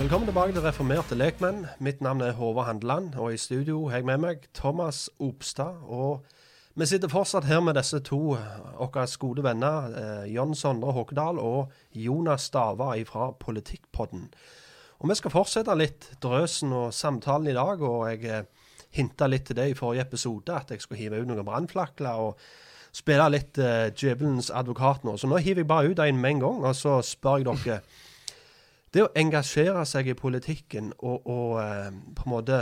Velkommen tilbake til Reformerte lekmenn. Mitt navn er Håvard Handeland, og i studio har jeg med meg Thomas Opstad. Og vi sitter fortsatt her med disse to våre gode venner, eh, John Sondre Håkedal og Jonas Stava fra Politikkpodden. Og vi skal fortsette litt drøsen og samtalen i dag, og jeg eh, hinta litt til det i forrige episode, at jeg skulle hive ut noen brannflakler og spille litt eh, djevelens advokat nå. Så nå hiver jeg bare ut en med en gang, og så spør jeg dere det å engasjere seg i politikken og, og eh, på en måte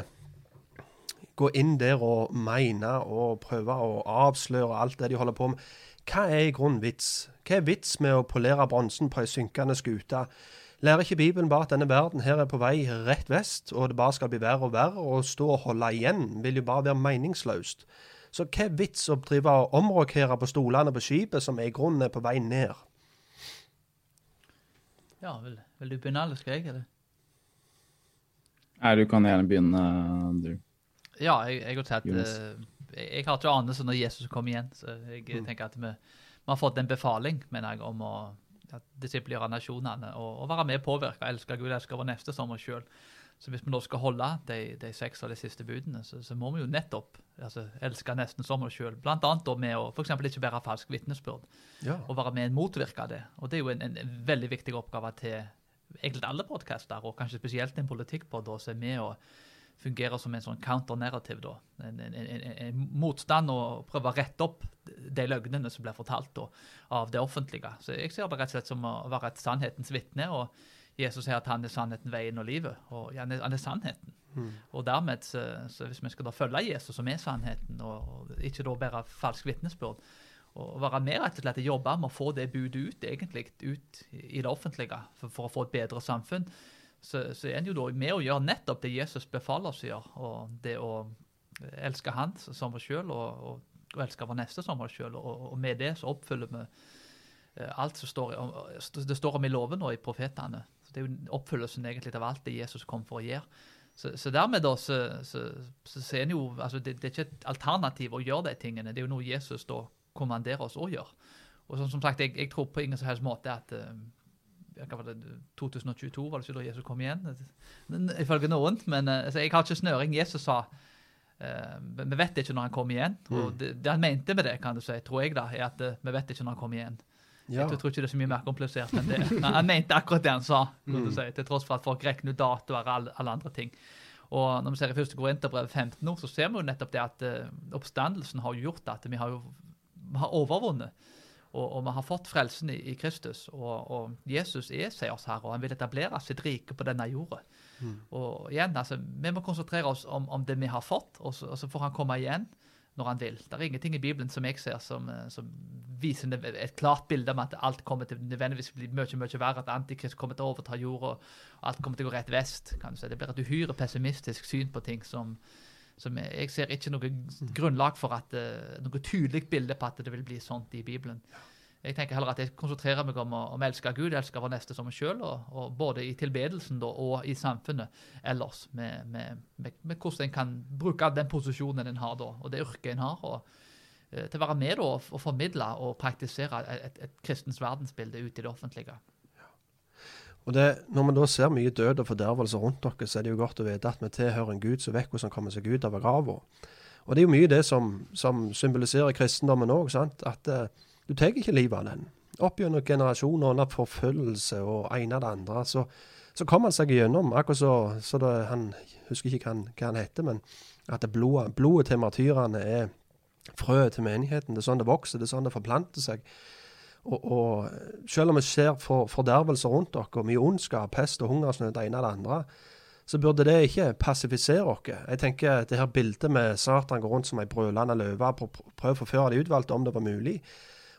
gå inn der og mene og prøve å avsløre alt det de holder på med, hva er i grunnen vits? Hva er vits med å polere bronsen på ei synkende skute? Lærer ikke Bibelen bare at denne verden her er på vei rett vest, og det bare skal bli verre og verre, og stå og holde igjen vil jo bare være meningsløst. Så hva er vits å drive og omrokere på stolene på skipet som i grunnen er på vei ned? Ja, vil, vil du begynne, eller skal jeg? Eller? Nei, du kan gjerne begynne, du. Ja, jeg, jeg har sett Jonas. uh, jeg, jeg har ikke anelse når Jesus kommer igjen, så jeg Mm. tenker at vi, vi har fått en befaling, mener jeg, om å ja, disiplere nasjonene og, og være med og påvirke, elske Gud, elske vår neste som oss sjøl. Så hvis vi nå skal holde de, de seks av de siste budene, så, så må vi jo nettopp altså, elske nesten som oss sjøl. Blant annet da med å f.eks. ikke bære falsk vitnesbyrd, Ja. og være med og motvirke det. Og det er jo en, en veldig viktig oppgave til egentlig alle podkaster, og kanskje spesielt en politikkpod, som er med og fungerer som en sånn counter-narrativ. En, en, en, en, motstand og prøve å rette opp de løgnene som blir fortalt da, av det offentlige. Så jeg ser det rett og slett som å være et sannhetens vitne. og Jesus sier at han er sannheten, veien og livet. Og ja, han, er, han er sannheten. Og dermed, så, så hvis vi skal da følge Jesus, som er sannheten, og, og ikke da bære falsk vitnesbyrd, og være med rett og slett å jobbe med å få det budet ut egentlig, ut i det offentlige for, for å få et bedre samfunn, så, så er en jo da med å gjøre nettopp det Jesus befaler oss å gjøre. Og det å elske Han som oss sjøl, og, og, og elske vår neste som oss sjøl. Og, og med det så oppfyller vi eh, alt som står, det står om i loven og i profetene. Så Det er jo oppfyllelsen egentlig av alt det Jesus kom for å gjøre. Så, så dermed da, så, så, så ser en jo altså det, det er ikke et alternativ å gjøre de tingene. Det er jo noe Jesus da kommanderer oss å gjøre. Og som, som sagt, jeg, jeg tror på ingen som helst måte at eh, det, 2022 var det ikke da Jesus kom igjen, ifølge noen. Men eh, altså, jeg har ikke snøring. Jesus sa uh, vi vet ikke når han kommer igjen. Og det, det han mente med det, kan du si, tror jeg, da, er at uh, vi vet ikke når han kommer igjen. Ja. Jeg tror ikke det er så mye mer komplisert enn det. Han, mente akkurat det han sa, kan du si, til tross for at folk regner ut datoer og alle, alle andre ting. Og når vi ser i første Korinterbrev 15 nå, så ser vi jo nettopp det at uh, oppstandelsen har gjort at vi har jo har overvunnet. Og, og vi har fått frelsen i, i Kristus. Og, og Jesus er seiersherre, og han vil etablere sitt rike på denne jorda. Og igjen, altså, Vi må konsentrere oss om, om det vi har fått, og så, og så får han komme igjen når han vil. Det er ingenting i Bibelen som jeg ser som, eh, som viser et klart bilde om at alt kommer til nødvendigvis bli mye mye verre, at Antikrist kommer til å overta jorda, og alt kommer til å gå rett vest. kan du si. Det blir et uhyre pessimistisk syn på ting som, som jeg, ser ikke noe grunnlag for at eh, noe tydelig bilde på at det vil bli sånt i Bibelen. Jeg tenker heller at jeg konsentrerer meg om å, om elske Gud, elske vår neste som oss sjøl, både i tilbedelsen da, og i samfunnet ellers, med, med, med, med hvordan en kan bruke den posisjonen en har da, og det yrket en har, og, eh, til å være med da, og, formidle og praktisere et, et kristens verdensbilde ut i det offentlige. Og det, Når vi da ser mye død og fordervelse rundt dere, så er det jo godt å vite at vi tilhører en Gud som vet hvordan han kommer seg ut av grava. Og det er jo mye det som, som symboliserer kristendommen òg. At uh, du tar ikke livet av den. Opp gjennom generasjoner under forfølgelse og ene og det andre, så, så kommer han seg gjennom. Akkurat så, så det, han husker ikke hva, hva han heter, men at blodet, blodet til martyrene er frøet til menigheten. Det er sånn det vokser, det er sånn det forplanter seg. Og, og, selv om vi ser for, fordervelser rundt dere, og mye ondskap, pest og hungersnød, det ene og andre, så burde det ikke passifisere oss. Jeg tenker det her bildet med Satan går rundt som ei brølende løve, prøver å forføre de utvalgte om det var mulig.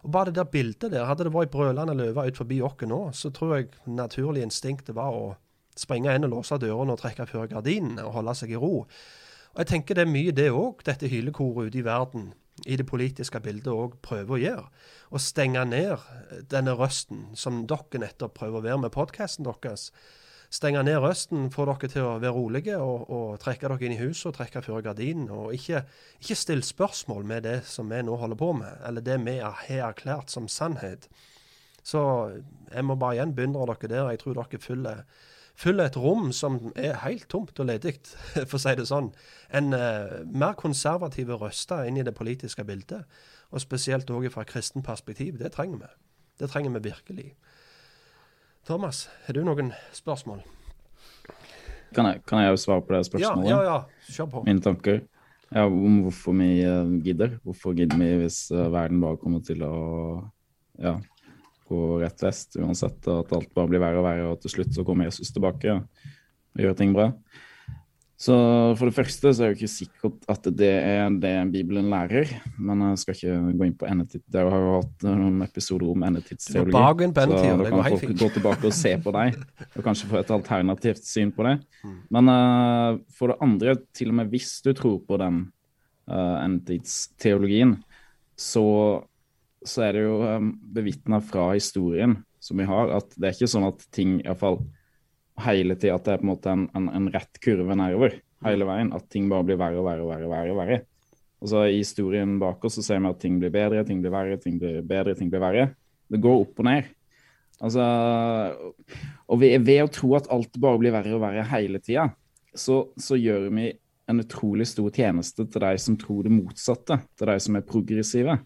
Og Bare det der bildet der, hadde det vært ei brølende løve ut forbi oss nå, så tror jeg naturlig instinktet var å springe inn og låse dørene og trekke før gardinene og holde seg i ro. Og Jeg tenker det er mye det òg, dette hylekoret ute i verden i det politiske bildet òg prøver å gjøre. Å stenge ned denne røsten som dere nettopp prøver å være med podkasten deres. Stenge ned røsten, få dere til å være rolige og, og trekke dere inn i huset og trekke før gardinen. Og ikke, ikke stille spørsmål med det som vi nå holder på med, eller det vi har erklært som sannhet. Så jeg må bare igjen beundre dere der. Jeg tror dere fyller fyller et rom som er helt tomt og ledig, for å si det sånn. En uh, mer konservative røster inn i det politiske bildet. Og spesielt òg fra kristen perspektiv. Det trenger vi. Det trenger vi virkelig. Thomas, har du noen spørsmål? Kan jeg, kan jeg svare på det spørsmålet? Ja, ja, ja. Kjør på. Mine tanker? Ja, om hvorfor vi uh, gidder. Hvorfor gidder vi hvis uh, verden bare kommer til å ja, gå rett vest uansett, at alt bare blir verre og verre, og til slutt så kommer Jesus tilbake og gjør ting bra. Så for det første så er det ikke sikkert at det er det Bibelen lærer, men jeg skal ikke gå inn på endetid. Jeg har jo hatt noen episoder om endetidsteologi, så da kan folk gå tilbake og se på deg og kanskje få et alternativt syn på det. Mm. Men uh, for det andre, til og med hvis du tror på den uh, endetidsteologien, så så er det jo um, bevitna fra historien som vi har, at det er ikke sånn at ting iallfall hele tida at det er på en måte en, en, en, rett kurve nedover hele veien. At ting bare blir verre og verre og verre. verre, og verre. Og så I historien bak oss så ser vi at ting blir bedre, ting blir verre, ting blir bedre, ting blir verre. Det går opp og ned. Altså, og ved, ved å tro at alt bare blir verre og verre hele tida, så, så gjør vi en utrolig stor tjeneste til de som tror det motsatte, til de som er progressive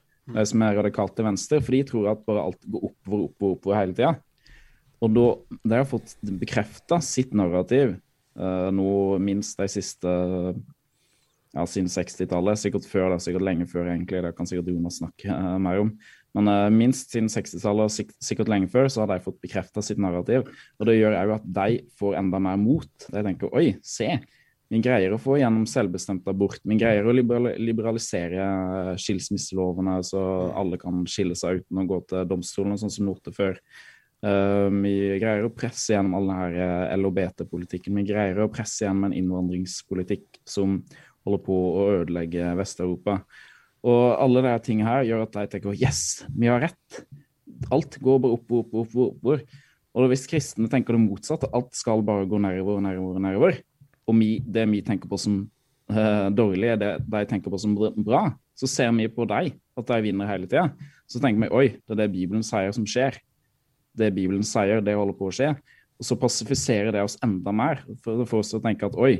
som er radikalt til venstre, for de tror at bare alt går oppover, oppover, oppover hele tida. Og da de har fått bekrefta sitt narrativ uh, nå minst de siste ja, siden 60-tallet, sikkert før det, sikkert lenge før egentlig, det kan sikkert Jonas snakke uh, mer om. Men uh, minst siden 60-tallet og sikkert lenge før så har de fått bekrefta sitt narrativ. Og det gjør òg at de får enda mer mot. De tenker oi, se, vi greier å få gjennom selvbestemt abort. Vi greier å liberalisere skilsmisselovene, så alle kan skille seg uten å gå til domstolen, sånn som Norte før. Vi greier å presse gjennom all denne eh, LHBT-politikken. Vi greier å presse gjennom en innvandringspolitikk som holder på å ødelegge Vest-Europa. Og alle disse tingene her gjør at de tenker yes, vi har rett. Alt går bare opp, opp, opp, oppover. Og hvis kristne tenker det motsatte, alt skal bare gå nedover, nedover, nedover, og vi, det vi tenker på som uh, dårlig, er det de tenker på som bra, så ser vi på dem, at de vinner hele tida. Så tenker vi oi, det er det Bibelen sier som skjer. Det Bibelen sier, det holder på å skje. Og så passifiserer det oss enda mer. For det får oss til å tenke at oi,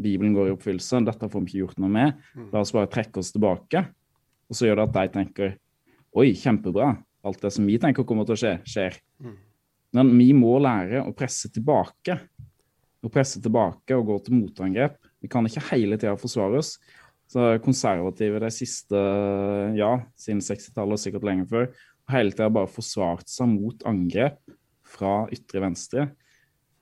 Bibelen går i oppfyllelse, dette får vi ikke gjort noe med. La oss bare trekke oss tilbake. Og så gjør det at de tenker oi, kjempebra. Alt det som vi tenker kommer til å skje, skjer. Mm. Men vi må lære å presse tilbake å presse tilbake og gå til motangrep. Vi kan ikke hele tida forsvare oss. Så konservative de siste, ja, siden 60-tallet og sikkert lenge før, har hele tida bare forsvart seg mot angrep fra ytre venstre.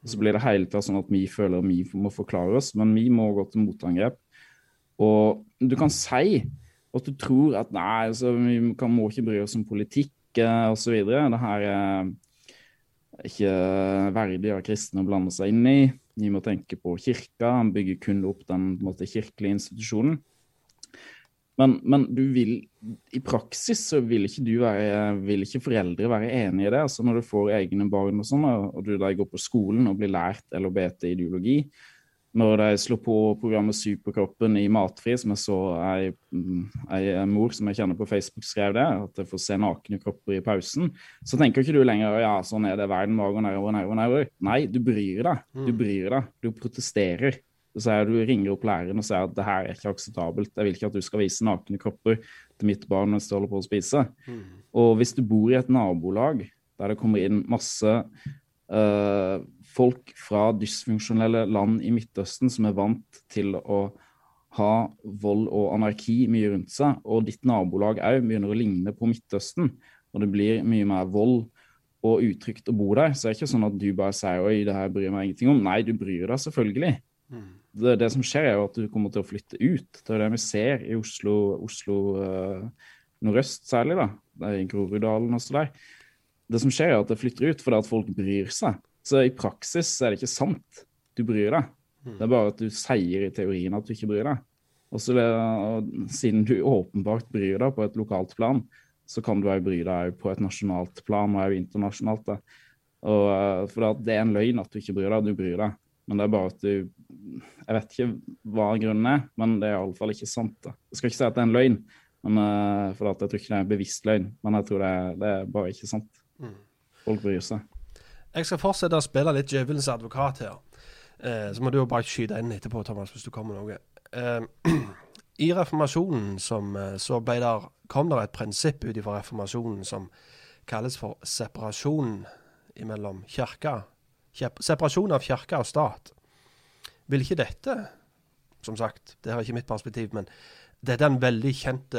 Og så blir det hele tida sånn at vi føler vi må forklare oss, men vi må gå til motangrep. Og du kan si at du tror at nei, altså, vi må ikke bry oss om politikk eh, osv. Det her er ikke verdig av kristne å blande seg inn i. Vi må tenke på kirka, han bygger kun opp den måte, kirkelige institusjonen. Men, men du vil, i praksis så vil ikke, være, vil ikke foreldre være enig i det. altså Når du får egne barn og sånn, og du går på skolen og blir lært LHBT-ideologi, når de slår på programmet Superkroppen i Matfri, som jeg så ei, ei mor som jeg kjenner på Facebook skrev det, at jeg får se nakne kropper i pausen, så tenker ikke du lenger ja, sånn er det, verden må og nedover, nedover, nedover. Nei, du bryr deg. Du bryr deg. Du protesterer. Så sier du ringer opp læreren og sier at det her er ikke akseptabelt. Jeg vil ikke at du skal vise nakne kropper til mitt barn mens du holder på å spise. Mm. Og hvis du bor i et nabolag der det kommer inn masse uh, folk fra dysfunksjonelle land i Midtøsten som er vant til å ha vold og anarki mye rundt seg, og ditt nabolag òg begynner å ligne på Midtøsten, og det blir mye mer vold og utrygt å bo der, så det er ikke sånn at du bare sier oi, det her bryr meg ingenting om. Nei, du bryr deg selvfølgelig. Mm. Det, det, som skjer, er jo at du kommer til å flytte ut. Det er det vi ser i Oslo, Oslo uh, nordøst særlig, da. Det er I Groruddalen og så der. Det som skjer, er at det flytter ut fordi at folk bryr seg. Så i praksis er det ikke sant. Du bryr deg. Det er bare at du sier i teorien at du ikke bryr deg. Og så Siden du åpenbart bryr deg på et lokalt plan, så kan du òg bry deg på et nasjonalt plan og òg internasjonalt. Da. Og, eh, for det er en løgn at du ikke bryr deg, du bryr deg. Men det er bare at du Jeg vet ikke hva grunnen er, men det er iallfall ikke sant. Da. Jeg skal ikke si at det er en løgn, men, eh, for jeg tror ikke det er en bevisst løgn. Men jeg tror det er, det er bare ikke sant. Mm. Folk bryr seg. Jeg skal fortsette å spille litt djevelens advokat her. Eh, så må du jo bare skyte inn etterpå, Thomas, hvis du kommer med noe. Eh, I reformasjonen som, eh, så der, kom det et prinsipp ut fra reformasjonen som kalles for separasjon mellom kirka Separasjon av kirke og stat. Vil ikke dette, som sagt, det er ikke mitt perspektiv, men dette er en veldig kjent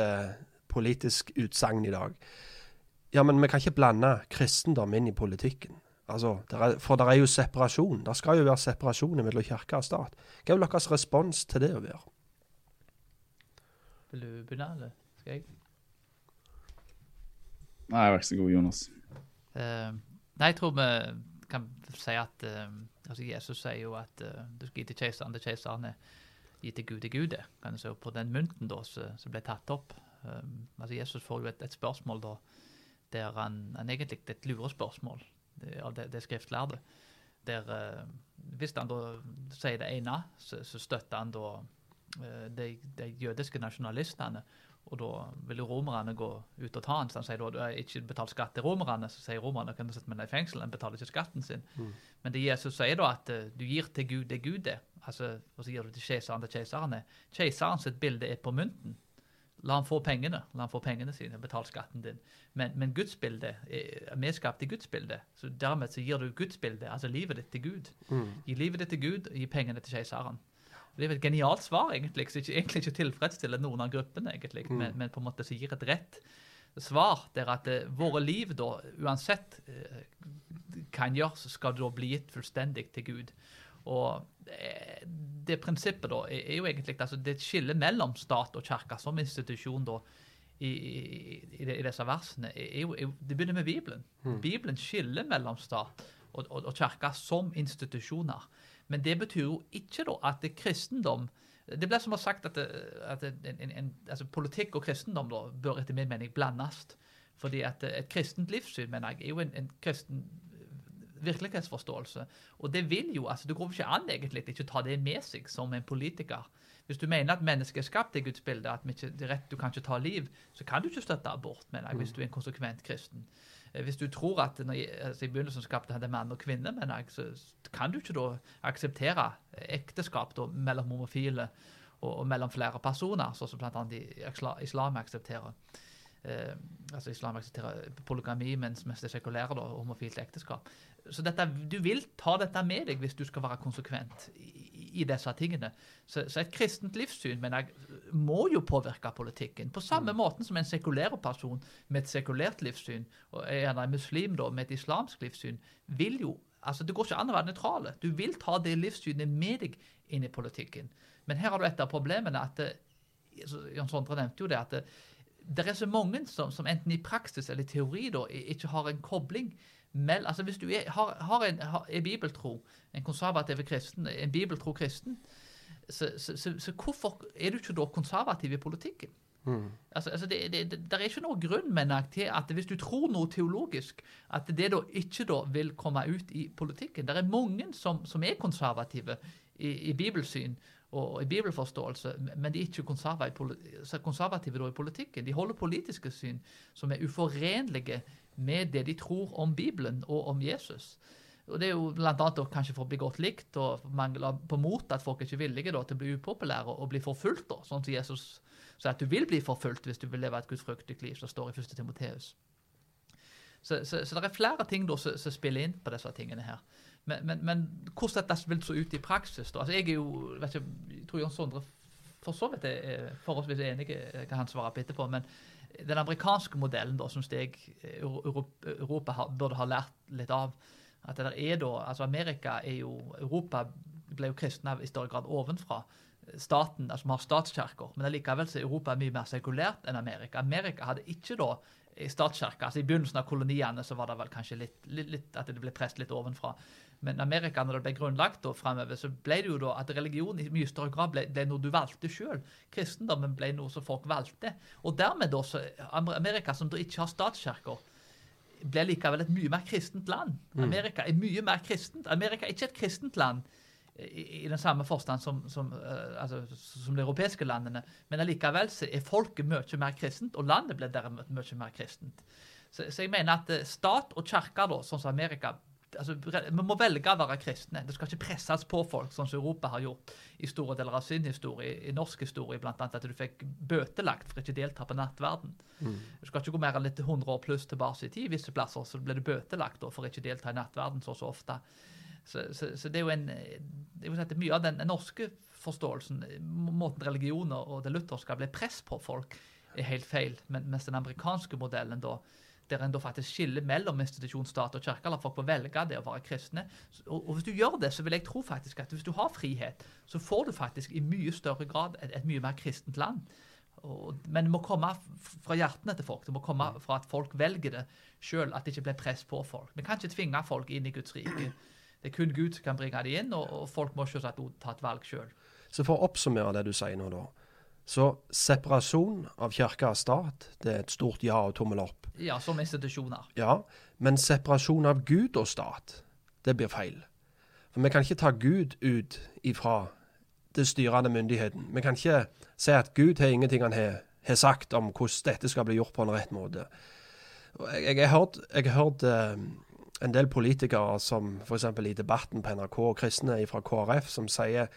politisk utsagn i dag. Ja, men vi kan ikke blande kristendom inn i politikken. Altså, er, for det er jo separasjon. Det skal jo være separasjon mellom kirke og stat. Hva er deres respons til det å være? Vil du begynne, eller skal jeg? Nei, vær så god, Jonas. Uh, nei, jeg tror vi kan si at uh, altså Jesus sier jo at uh, du skal gi til keiseren det keiseren er, gi til Gud til Gud. Kan du se på den mynten da som ble tatt opp. Um, altså Jesus får jo et, et spørsmål da der han, han egentlig et lurespørsmål av det, det skriftlærde. Der uh, Hvis han da sier det ene, så, så støtter han da uh, de, de, jødiske nasjonalistene. Og da vil romerne gå ut og ta han. Så han sier da du har ikke betalt skatt til romerne. Så sier romerne kan du sette meg i fengsel, han betaler ikke skatten sin. Mm. Men det Jesus sier da at du gir til Gud det Gud er. Altså, og så gir du til keiseren det keiseren er. Keiseren sitt bilde er på mynten. La ham få pengene la ham få pengene sine, betal skatten din. Men, men gudsbildet er vi skapt i gudsbildet. Så dermed så gir du gudsbildet, altså livet ditt, til Gud. Mm. Gi livet ditt til Gud, og gi pengene til keiseren. Det er et genialt svar, egentlig, som egentlig ikke tilfredsstiller noen av gruppene, egentlig, mm. men, men, på en måte så gir et rett svar der at uh, våre liv, da, uansett uh, hva en gjør, så skal det da bli gitt fullstendig til Gud. Og det, det prinsippet da er, jo egentlig altså det skillet mellom stat og kirke som institusjon da, i, i, i, disse versene, er jo, er, det begynner med Bibelen. Mm. Bibelen skiller mellom stat og, og, og kirke som institusjoner. Men det betyr jo ikke da at det kristendom Det blir som å sagt at, det, at en, en, altså politikk og kristendom da bør etter min mening blandes. Fordi at et kristent livssyn mener jeg, er jo en, en kristen virkelighetsforståelse. Og det vil jo, altså det går ikke an egentlig ikke å ta det med seg som en politiker. Hvis du mener at mennesket er skapt i Guds bilde, at ikke, det er rett, du kan ikke ta liv, så kan du ikke støtte abort, mener jeg, hvis du er en konsekvent kristen. Eh, hvis du tror at når, altså, i begynnelsen skapte han mann og kvinne, jeg, så kan du ikke da akseptere ekteskap da, mellom homofile og, og mellom flere personer, sånn som bl.a. islam aksepterer. Eh, altså Islam aksepterer polygami, mens, mens det sekulære da, homofilt ekteskap så dette, du vil ta dette med deg hvis du skal være konsekvent i, i disse tingene. Så, så, et kristent livssyn men jeg, må jo påvirke politikken. På samme mm. måte som en sekulær person med et sekulært livssyn, og en muslim da, med et islamsk livssyn, vil jo altså Det går ikke an å være nøytrale. Du vil ta det livssynet med deg inn i politikken. Men her har du et av problemene. at altså, Jan Sondre nevnte jo det, at det, er så mange som, som, enten i praksis eller i teori da, ikke har en kobling Mell, altså Hvis du er, har, har, en, har, er bibeltro, en konservativ kristen, en bibeltro kristen, så, så, så, så, hvorfor er du ikke da konservativ i politikken? Altså, altså det, det, det, er ikke noe grunn mener jeg, til at hvis du tror noe teologisk, at det da ikke da vil komme ut i politikken. Det er mange som, som er konservative i, i bibelsyn og i bibelforståelse, men de er ikke konservative, i politikken. De holder politiske syn som er uforenlige med det de tror om Bibelen og om Jesus. Og Det er jo annet kanskje for å bli godt likt og mangler på mot at folk er ikke villige da, til å bli upopulære og bli forfulgt. da, Sånn som Jesus sier at du vil bli forfulgt hvis du vil leve et gudfryktig liv, som står i 1. Timoteus. Så, så, så, det er flere ting da som spiller inn på disse tingene her. Men, men, men hvordan dette vil så ut i praksis da? Altså, Jeg er jo, vet ikke, jeg tror Jon Sondre for så vidt er forholdsvis enig, kan han svare på etterpå. men den amerikanske modellen da, syns jeg Europa burde ha lært litt av. At det der er da, altså Amerika er jo, Europa ble jo kristne i større grad ovenfra. Staten, altså Vi har statskirker, men likevel så er Europa mye mer sekulært enn Amerika. Amerika hadde ikke da statskirke. Altså I begynnelsen av koloniene så var det vel kanskje litt, litt, litt at det ble presset litt ovenfra. Men Amerika, når det ble grunnlagt og fremover, så ble det jo da at religion i mye større grad ble, ble noe du valgte sjøl. Kristendommen ble noe som folk valgte. Og dermed da, så Amerika, som da ikke har statskirker, ble likevel et mye mer kristent land. Mm. Amerika er mye mer kristent. Amerika er ikke et kristent land i, i den samme forstand som, som, uh, altså, som, de europeiske landene, men allikevel er folket mye mer kristent, og landet ble dermed mye mer kristent. Så, så jeg mener at uh, stat og kirke, sånn som Amerika, altså, Vi må velge å være kristne. Det skal ikke presses på folk, sånn som Europa har gjort i store deler av sin historie, i norsk historie, bl.a. at du fikk bøtelagt for ikke å delta på nattverden. Mm. Du skal ikke gå mer enn litt 100 år pluss tilbake i tid. Visse plasser så ble du bøtelagt for ikke å delta i nattverden så, så ofte. Så, så, så, det er jo en, jeg vil si at mye av den, norske forståelsen, måten religioner og det lutherske ble press på folk, er helt feil. Men, mens den amerikanske modellen da der en da faktisk skiller mellom institusjon, stat og kirke. La folk få velge det å være kristne. Og, og, hvis du gjør det, så vil jeg tro faktisk at hvis du har frihet, så får du faktisk i mye større grad et, et mye mer kristent land. Og, men det må komme fra hjertene til folk. Det må komme fra at folk velger det sjøl, at det ikke blir press på folk. Vi kan ikke tvinge folk inn i Guds rike. Det er kun Gud som kan bringe dem inn, og, og folk må selvsagt ta et valg sjøl. Så for å oppsummere det du sier nå, da. Så separasjon av kirke og stat, det er et stort ja og tommel opp. Ja, som institusjoner. Ja, men separasjon av Gud og stat, det blir feil. For vi kan ikke ta Gud ut ifra den styrende myndigheten. Vi kan ikke si at Gud har ingenting han har, har sagt om hvordan dette skal bli gjort på en rett måte. Jeg, jeg, har hørt, jeg har hørt uh, en del politikere som f.eks. i debatten på NRK, kristne fra KrF, som sier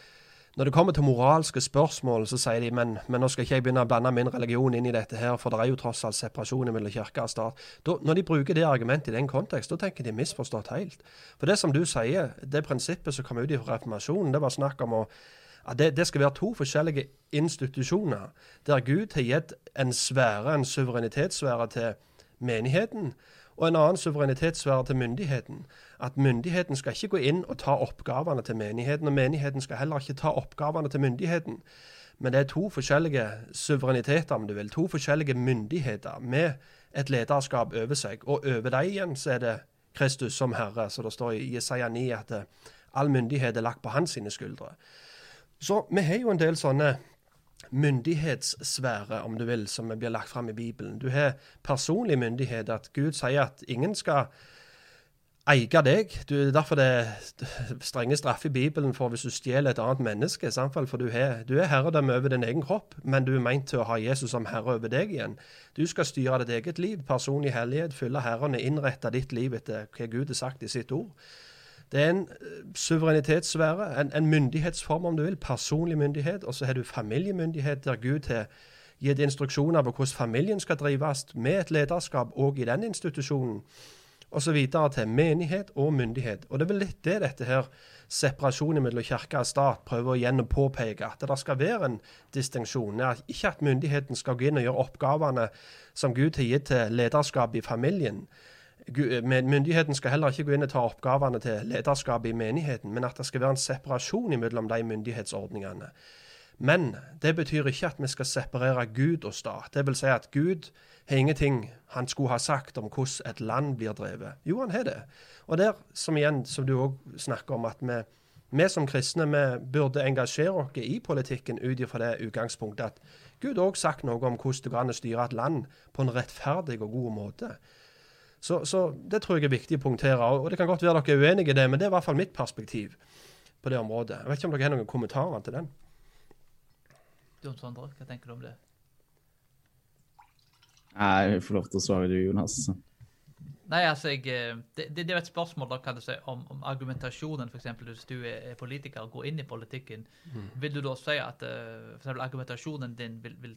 når det kommer til moralske spørsmål, så sier de men, men nå skal ikke jeg begynne å blande min religion inn i dette her, for det er jo tross alt separasjon mellom kirke og stat. Da, når de bruker det argumentet i den kontekst, da tenker de misforstått helt. For det som du sier, det prinsippet som kom ut fra reformasjonen, det var snakk om å at det, det, skal være to forskjellige institusjoner, der Gud har gitt en sfære, en suverenitetssfære til menigheten, og en annen suverenitetssfære til myndigheten. At myndigheten skal ikke gå inn og ta oppgavene til menigheten, og menigheten skal heller ikke ta oppgavene til myndigheten. Men det er to forskjellige suvereniteter, om du vil. To forskjellige myndigheter med et lederskap over seg. Og over dem igjen så er det Kristus som Herre. Så det står i Jesaja 9 at eh, all myndighet er lagt på hans sine skuldre. Så vi har jo en del sånne myndighetssfære, om du vil, som blir lagt fram i Bibelen. Du har personlig myndighet, at Gud sier at ingen skal eie deg. Du, er derfor det er strenge straffer i Bibelen for hvis du stjeler et annet menneske. Samtidig, for du, har, du er herredømme over din egen kropp, men du er meint til å ha Jesus som herre over deg igjen. Du skal styre ditt eget liv, personlig hellighet, fylle Herren innrette ditt liv etter hva Gud har sagt i sitt ord. Det er en eh, suverenitetssfære, en, en, myndighetsform om du vil, personlig myndighet. Og så har du familiemyndighet, der Gud har gitt instruksjoner på hvordan familien skal drives, med et lederskap òg i den institusjonen. Og så videre til menighet og myndighet. Og det er vel litt det dette her separasjonen mellom kirke og stat prøver igjen å påpeke. At det skal være en distinksjon. Ikke at myndigheten skal gå inn og gjøre oppgavene som Gud har gitt til lederskap i familien. Myndigheten skal heller ikke gå inn og ta oppgavene til lederskapet i menigheten, men at det skal være en separasjon mellom de myndighetsordningene. Men det betyr ikke at vi skal separere Gud og stat. Det vil si at Gud har ingenting han skulle ha sagt om hvordan et land blir drevet. Jo, han har det. Og der, som igjen, som du òg snakker om, at vi, vi som kristne vi burde engasjere oss i politikken ut ifra det utgangspunktet at Gud også sagt noe om hvordan det går an å styre et land på en rettferdig og god måte. Så, så, det tror jeg er viktig å punktere. og Det kan godt være dere er uenige i det, men det er i hvert fall mitt perspektiv på det området. Jeg vet ikke om dere har noen kommentarer til den? Jon Sondre, hva tenker du om det? Jeg får lov til å svare du, Jonas. Nei, altså, jeg, eh, det, det, er et spørsmål da, kan du si, om, om argumentasjonen, f.eks. hvis du er politiker og går inn i politikken. Mm. Vil du da si at uh, for eksempel, argumentasjonen din vil, vil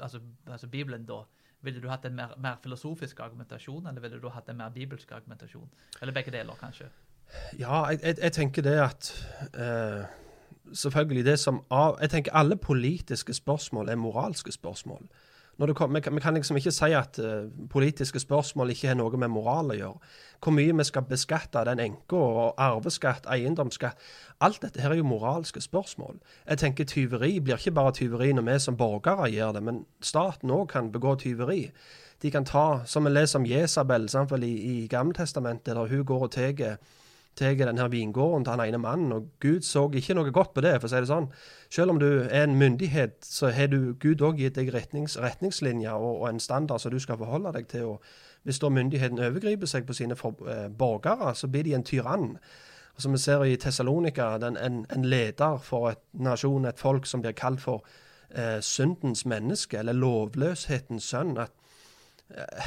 altså, altså, Bibelen da, Ville du hatt en mer, mer, filosofisk argumentasjon, eller ville du hatt en mer bibelsk argumentasjon? Eller begge deler, kanskje? Ja, jeg, jeg, jeg tenker det at uh, Selvfølgelig det som av, Jeg tenker alle politiske spørsmål er moralske spørsmål. Kom, vi, kan, vi, kan liksom ikke si at uh, politiske spørsmål ikke har noe med moral å gjøre. Hvor mye vi skal beskatte den enka, og arveskatt, eiendomsskatt Alt dette her er jo moralske spørsmål. Jeg tenker Tyveri blir ikke bare tyveri når vi som borgere gjør det, men staten òg kan begå tyveri. De kan ta, som vi leser om Jesabel i, i Gammeltestamentet, der hun går og tar tar denne vingården til han ene mannen, og Gud så ikke noe godt på det, for å si det sånn. Selv om du er en myndighet, så har du Gud òg gitt deg retnings, retningslinjer og, og, en standard som du skal forholde deg til. og Hvis da myndigheten overgriper seg på sine for, eh, borgere, så blir de en tyrann. Og som vi ser i Tessalonika, en, en, leder for et nasjon, et folk som blir kalt for eh, syndens menneske, eller lovløshetens sønn. at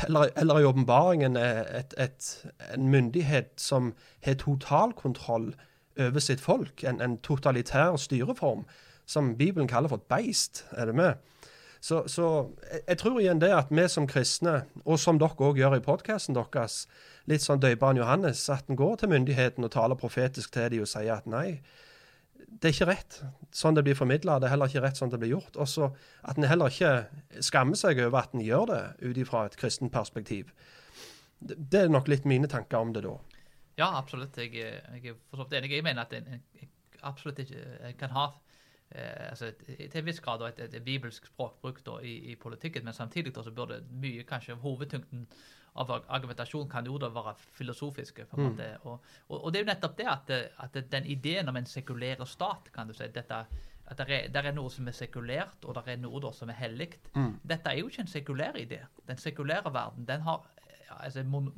eller, eller i åpenbaringen en myndighet som har totalkontroll over sitt folk. En, en, totalitær styreform som Bibelen kaller for et beist. Er det med? Så, så jeg, jeg, tror igjen det at vi som kristne, og som dere òg gjør i podkasten deres, litt sånn døypere Johannes, at en går til myndigheten og taler profetisk til dem og sier at nei, det er ikke rett sånn det blir formidla. Det er heller ikke rett sånn det blir gjort. Og så at en heller ikke skammer seg over at en gjør det ut ifra et kristent perspektiv. Det er nok litt mine tanker om det da. Ja, absolutt. Jeg, jeg er for så vidt enig. Jeg mener at en, absolutt ikke kan ha eh, altså, til en viss grad et, et, et bibelsk språkbruk da, i, i, politikken, men samtidig da, så burde mye, kanskje hovedtyngden av argumentasjon kan jo da være filosofiske. på en mm. Og, og, og, det er jo nettopp det at, at den ideen om en sekulær stat kan du si, dette, at det er, er, noe som er sekulært, og det er noe som er hellig. Mm. Dette er jo ikke en sekulær idé. Den sekulære verden den har altså, mon,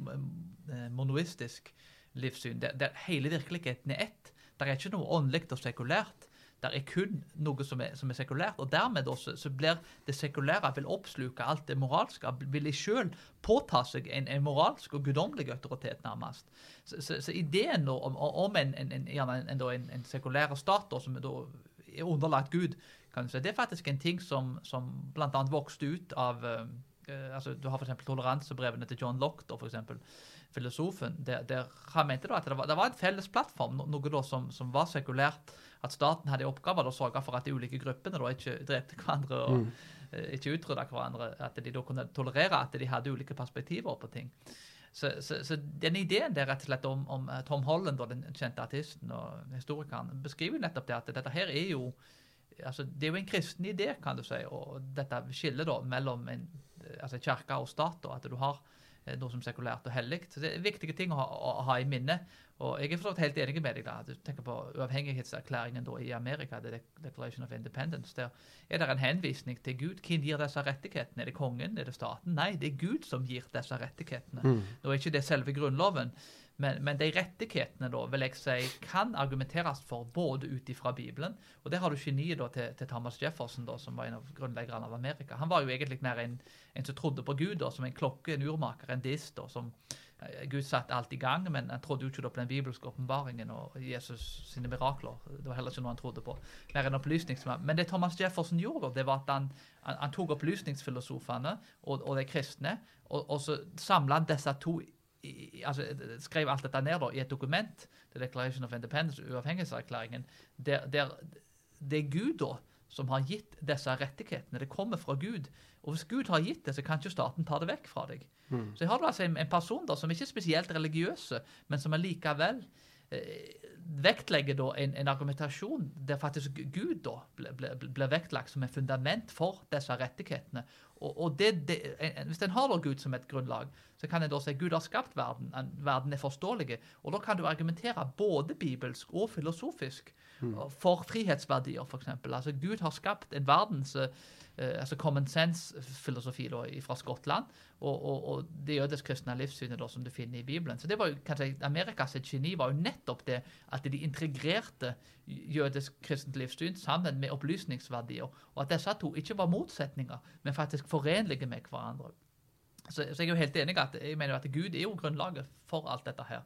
eh, monoistisk livssyn, der, der hele virkeligheten er ett. Det er ikke noe åndelig og sekulært. Det er kun noe som er, som er sekulært. og Dermed også, så blir det sekulære vil oppsluke alt det moralske. Vil de sjøl påta seg en, en, moralsk og guddommelig autoritet, nærmest. Så, så, så ideen om, om en, en, en, sekulær stat da, som er underlagt Gud, kan du si, det er faktisk en ting som, som bl.a. vokste ut av uh, altså, Du har f.eks. toleransebrevene til John Lock, da, for eksempel, filosofen. Der, der han mente da at det var, det var en felles plattform, noe da som, som var sekulært at staten hadde i oppgave å sørge for at de ulike gruppene da ikke drepte hverandre og mm. Eh, ikke utrydda hverandre. At de da kunne tolerere at de hadde ulike perspektiver på ting. Så, så, så den ideen der rett og slett om, om eh, Tom Holland, den kjente artisten og historikeren, beskriver nettopp det at dette her er jo altså Det er jo en kristen idé, kan du si, og dette skillet da mellom en, altså kirke og stat. Da, at du har eh, noe som sekulært og hellig. Så det er viktige ting å ha, å ha i minne. Og jeg er forstått helt enig med deg. da, Du tenker på uavhengighetserklæringen da i Amerika, The Declaration of Independence. Der er det en henvisning til Gud. Hvem gir disse rettighetene? Er det kongen? Er det staten? Nei, det er Gud som gir disse rettighetene. Mm. Nå er ikke det selve Grunnloven, men, men, de rettighetene da, vil jeg si, kan argumenteres for både ut ifra Bibelen Og der har du geniet da, til, til, Thomas Jefferson, da, som var en av grunnleggerne av Amerika. Han var jo egentlig mer en, en som trodde på Gud, da, som en klokke, en urmaker, en dist. som Eh, Gud satte alt i gang, men han trodde jo ikke på den bibelske åpenbaringen og Jesus sine mirakler. Det var heller ikke noe han trodde på. Mer en opplysningsmann. Men det Thomas Jefferson gjorde, det var at han, han, han tok opplysningsfilosofene og, og de kristne, og, og så samla disse to i, altså, skrev alt dette ned da, i et dokument, The Declaration of Independence, uavhengighetserklæringen, der, der det er Gud da som har gitt disse rettighetene. Det kommer fra Gud. Og hvis Gud har gitt det, så kan ikke staten ta det vekk fra deg. Mm. Så jeg har altså en, en person da, som ikke er spesielt religiøse, men som allikevel eh, vektlegger da en, en, argumentasjon der faktisk Gud da blir ble, ble vektlagt som et fundament for disse rettighetene. Og, og det, det, en, Hvis en har da Gud som et grunnlag, så kan en da si Gud har skapt verden, verden er forståelig. Og da kan du argumentere både bibelsk og filosofisk for frihetsverdier, f.eks. Altså, Gud har skapt en verdens uh, altså common sense-filosofi fra Skottland, og, og, og det jødisk-kristne livssynet da, som du finner i Bibelen. Så det var jo, kanskje Amerikas geni var jo nettopp det at de integrerte jødisk-kristent livssyn sammen med opplysningsverdier, og at disse to ikke var motsetninger, men faktisk forenlige med hverandre. Så, så jeg er jo helt enig at jeg mener at Gud er jo grunnlaget for alt dette her.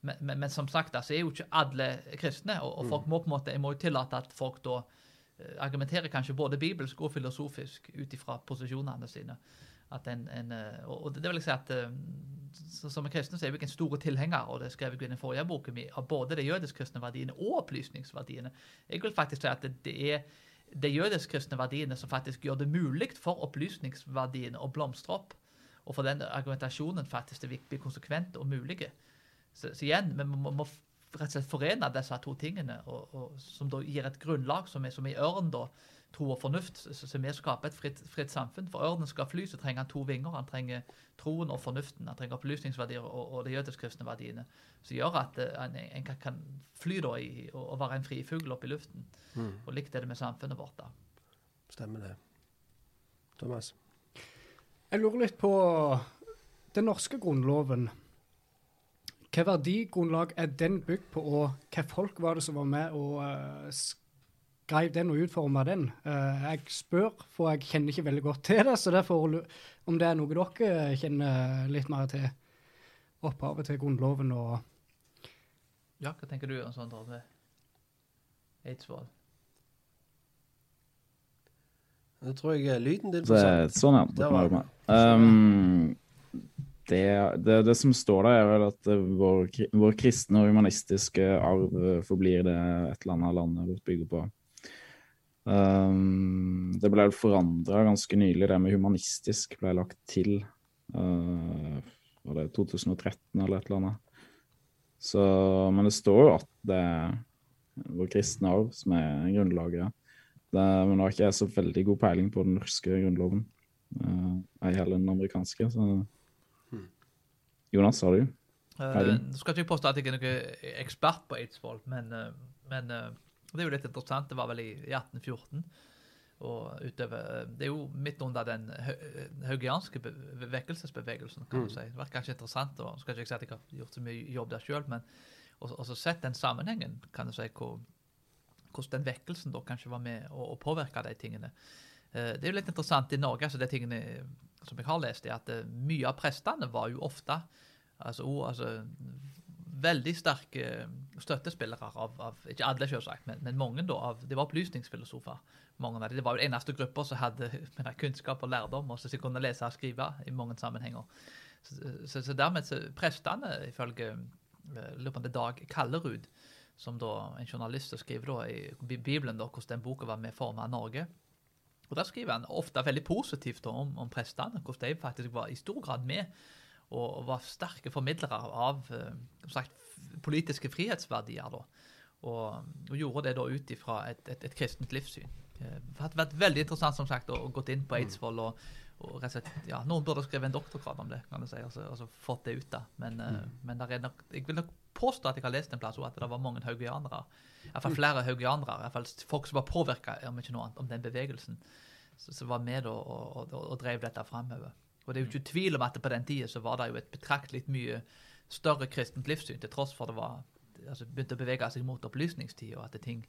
Men, men, men som sagt, altså, er jo ikke alle kristne, og, og folk må på en måte, jeg må jo tillate at folk da eh, argumenterer kanskje både bibelsk og filosofisk ut ifra posisjonene sine. En, en, eh, og det vil jeg si at eh, Som kristne så er jeg en stor tilhenger og det skrev jeg i den forrige boken min, av både de jødisk-kristne verdiene og opplysningsverdiene. Jeg vil faktisk si at det er de jødisk-kristne verdiene som faktisk gjør det mulig for opplysningsverdiene å blomstre opp, og for den argumentasjonen faktisk det å bli konsekvent og mulige. Så, så igjen, vi må, må, rett og slett forene disse to tingene, og, og, som da gir et grunnlag som er som i ørn, da, tro og fornuft, som er å skape et fritt, fritt, samfunn. For ørnen skal fly, så trenger han to vinger. Han trenger troen og fornuften. Han trenger opplysningsverdier og, og de jødisk-kristne verdiene. Som gjør at en, en, kan fly da i, og, og være en fri fugl oppe i luften. Mm. Og likt er det med samfunnet vårt. da. Stemmer det. Thomas? Jeg lurer litt på den norske grunnloven. Hva verdigrunnlag er den bygd på, og hva folk var det som var med og uh, skrev den og utforma den? Uh, jeg spør, for jeg kjenner ikke veldig godt til det, så derfor om det er noe dere kjenner litt mer til opphavet til Grunnloven og Ja, hva tenker du om sånt med Eidsvoll? Nå tror jeg lyden din det, Sånn, ja. Um, det, det, det, som står der, er vel at vår, vår, kristne og humanistiske arv forblir det et eller annet landet vårt bygger på. Um, det ble forandra ganske nylig, det med humanistisk ble lagt til. Uh, var det 2013 eller et eller annet? Så, men det står jo at det er vår kristne arv som er grunnlaget. Det, men nå har ikke jeg så veldig god peiling på den norske grunnloven, uh, ei heller den amerikanske. så Jonas, har du? Peiling? Uh, skal ikke påstå at jeg er noen ekspert på Eidsvoll, men, uh, men uh, det er jo litt interessant. Det var vel i, i 1814. Og utover, Det er jo midt under den haugianske vekkelsesbevegelsen, kan du mm. si. Det var kanskje interessant. og skal ikke si at jeg har gjort så mye jobb der sjøl, men også sett den sammenhengen, kan du si, hvor, hvordan den vekkelsen da kanskje var med å, å påvirke de tingene. Det er jo litt interessant i Norge, altså de tingene som jeg har lest, er at uh, mye av prestene var jo ofte altså, altså veldig sterke støttespillere av, av Ikke alle, selvsagt, men, men mange da, av, det var opplysningsfilosofer. mange av de. Det var jo den eneste gruppa som hadde kunnskap og lærdom, og som kunne lese og skrive i mange sammenhenger. Så, så, så dermed så prestene, ifølge Dag Kallerud, som da en journalist skriver da i Bibelen da, hvordan den boka var med forma Norge, og Der skriver han ofte veldig positivt om, om prestene, hvordan de faktisk var i stor grad med og, var sterke formidlere av eh, sagt, politiske frihetsverdier. Da. Og, og, gjorde det da ut ifra et, et, et, kristent livssyn. Eh, det har vært veldig interessant som sagt, å, gå inn på Eidsvoll. og, og rett og slett, ja, Noen burde skrevet en doktorgrad om det, kan du si, altså, altså fått det ut. da. Men, eh, mm. men nok, jeg vil nok påstå at jeg har lest en plass at det var mange haugianere. Iallfall mm. flere haugianere. Iallfall folk som var påvirka om ikke noe annet, om den bevegelsen. Som var med og, og, og, og drev dette framover. Og det er jo ikke tvil om at på den tida så var det jo et betraktelig mye større kristent livssyn, til tross for det var altså begynte å bevege seg mot opplysningstid, og at det ting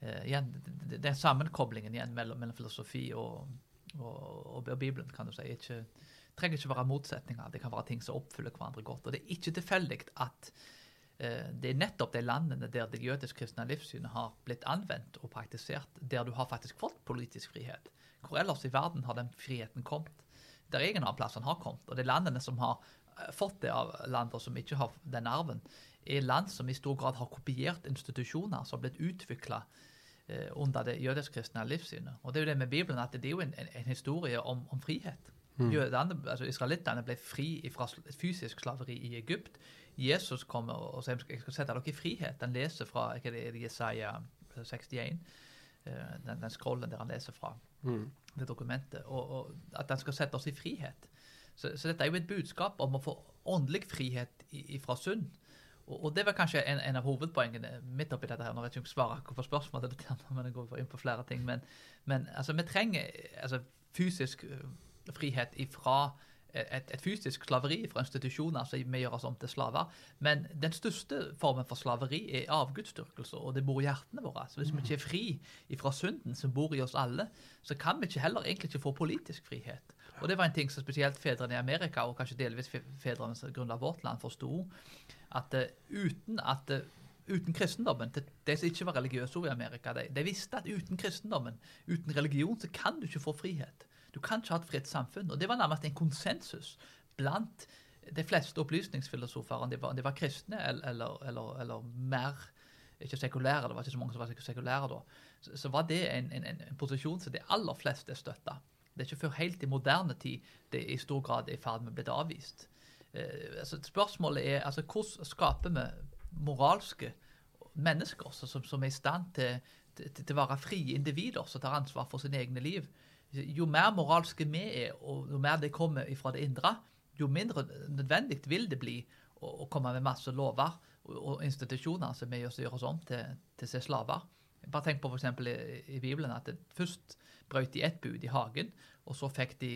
eh, igjen, Den sammenkoblingen igjen mellom, mellom filosofi og, og, Bibelen kan du si, ikke, trenger ikke være motsetninger. Det kan være ting som oppfyller hverandre godt. Og det er ikke tilfeldig at Eh, det er nettopp de landene der det jødisk-kristne livssynet har blitt anvendt og praktisert, der du har faktisk fått politisk frihet. Hvor ellers i verden har den friheten kommet? Der ingen annen plass har kommet. Og de landene som har eh, fått det av lander som ikke har den arven, er land som i stor grad har kopiert institusjoner som har blitt utvikla under det jødisk-kristne livssynet. Og det er jo det med Bibelen, at det er jo en, en, en historie om, om frihet. Mm. Jødene, altså Israelittene ble fri fra fysisk slaveri i Egypt. Jesus kommer og sier jeg skal sette dere i frihet. Han leser fra ikke det, Jesaja 61. eh, den, den scrollen der han leser fra, Mm. det dokumentet, og, og at han skal sette oss i frihet. Så, så dette er jo et budskap om å få åndelig frihet i- fra synd. Og, det var kanskje en, en av hovedpoengene midt oppi dette her. Når jeg ikke svarer på spørsmålet, men jeg går inn på flere ting. Men, men altså, vi trenger altså, fysisk øh, frihet ifra et, et fysisk slaveri fra institusjoner som vi gjør oss om til slaver. Men den største formen for slaveri er avgudsdyrkelse, og det bor i hjertene våre. Så hvis vi ikke er fri ifra synden som bor i oss alle, så kan vi ikke heller egentlig ikke få politisk frihet. Og det var en ting som spesielt fedrene i Amerika, og kanskje delvis fe- fedrene som grunnla vårt land, forsto. At eh, uten at eh, uten kristendommen, de, som ikke var religiøse i Amerika, de, de visste at uten kristendommen, uten religion, så kan du ikke få frihet. Du kan ikke ha et fritt samfunn. Og det var nærmest en konsensus blant de fleste opplysningsfilosofer, om de var, de var kristne eller, eller, eller, mer ikke sekulære, det var ikke så mange som var sekulære da, så, så var det en, en en posisjon som de aller fleste støtta. Det er ikke før helt i moderne tid det i stor grad er i ferd med å bli avvist. Eh, altså spørsmålet er altså hvordan skaper vi moralske mennesker som, som, er i stand til, å være frie individer som tar ansvar for sine egne liv? Jo mer moralske vi er, og jo mer det kommer fra det indre, jo mindre nødvendig vil det bli å, å komme med masse lover og, og institusjoner som gjør, oss om til, til slaver. Bare tenk på f.eks. I, i Bibelen at det først brøt de ett bud i hagen, og så fikk de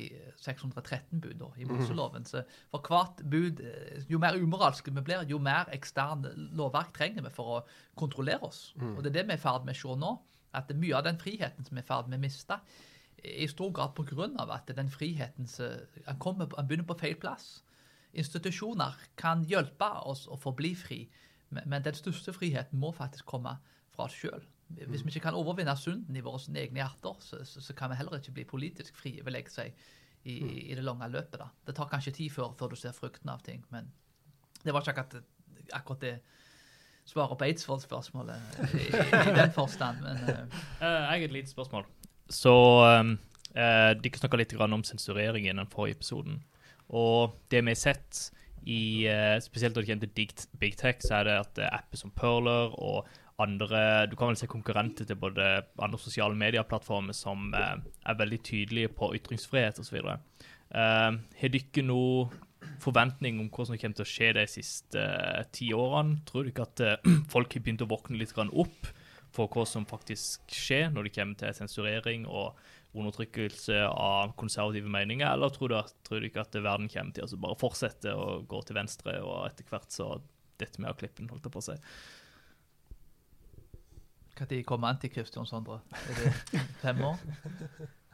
613 bud da, i Moseloven. Så for hvert bud, eh, jo mer umoralske vi blir, jo mer ekstern lovverk trenger vi for å kontrollere oss. Og det er det vi er i ferd med å se nå. At mye av den friheten som vi er i ferd med å miste, er i stor grad av at den friheten som- han, kommer, han begynner på feil plass. Institusjoner kan hjelpe oss å forbli fri, men, men den største friheten må faktisk komme fra oss sjøl. Hvis vi ikke kan overvinne sunden i våre egne hjerter, så, så, så kan vi heller ikke bli politisk frie, vil jeg si, i, i det lange løpet. da. Det tar kanskje tid før, før du ser frukten av ting, men det var ikke akkurat, akkurat det svaret på Eidsvoll-spørsmålet i, i den forstand, men eh, Eh, jeg har et lite spørsmål. Så um, uh, Dere snakka litt grann om sensurering i den forrige episoden. Og det vi har sett, i, uh, spesielt når det kommer til big, tech, så er det at apper som Perler og andre Du kan vel se konkurrenter til både andre sosiale medieplattformer som eh, er veldig tydelige på ytringsfrihet osv. Uh, har dere noen forventning om hva som kommer til å skje de siste eh, ti årene? Tror du ikke at eh, folk har begynt å våkne litt opp for hva som faktisk skjer når det kommer til sensurering og undertrykkelse av konservative meninger, eller tror du, at, tror du ikke at verden kommer til å bare fortsette å gå til venstre, og etter hvert så detter vi av klippen, holdt jeg på å si? Når kommer Antikrist, Sondre? Er det fem år?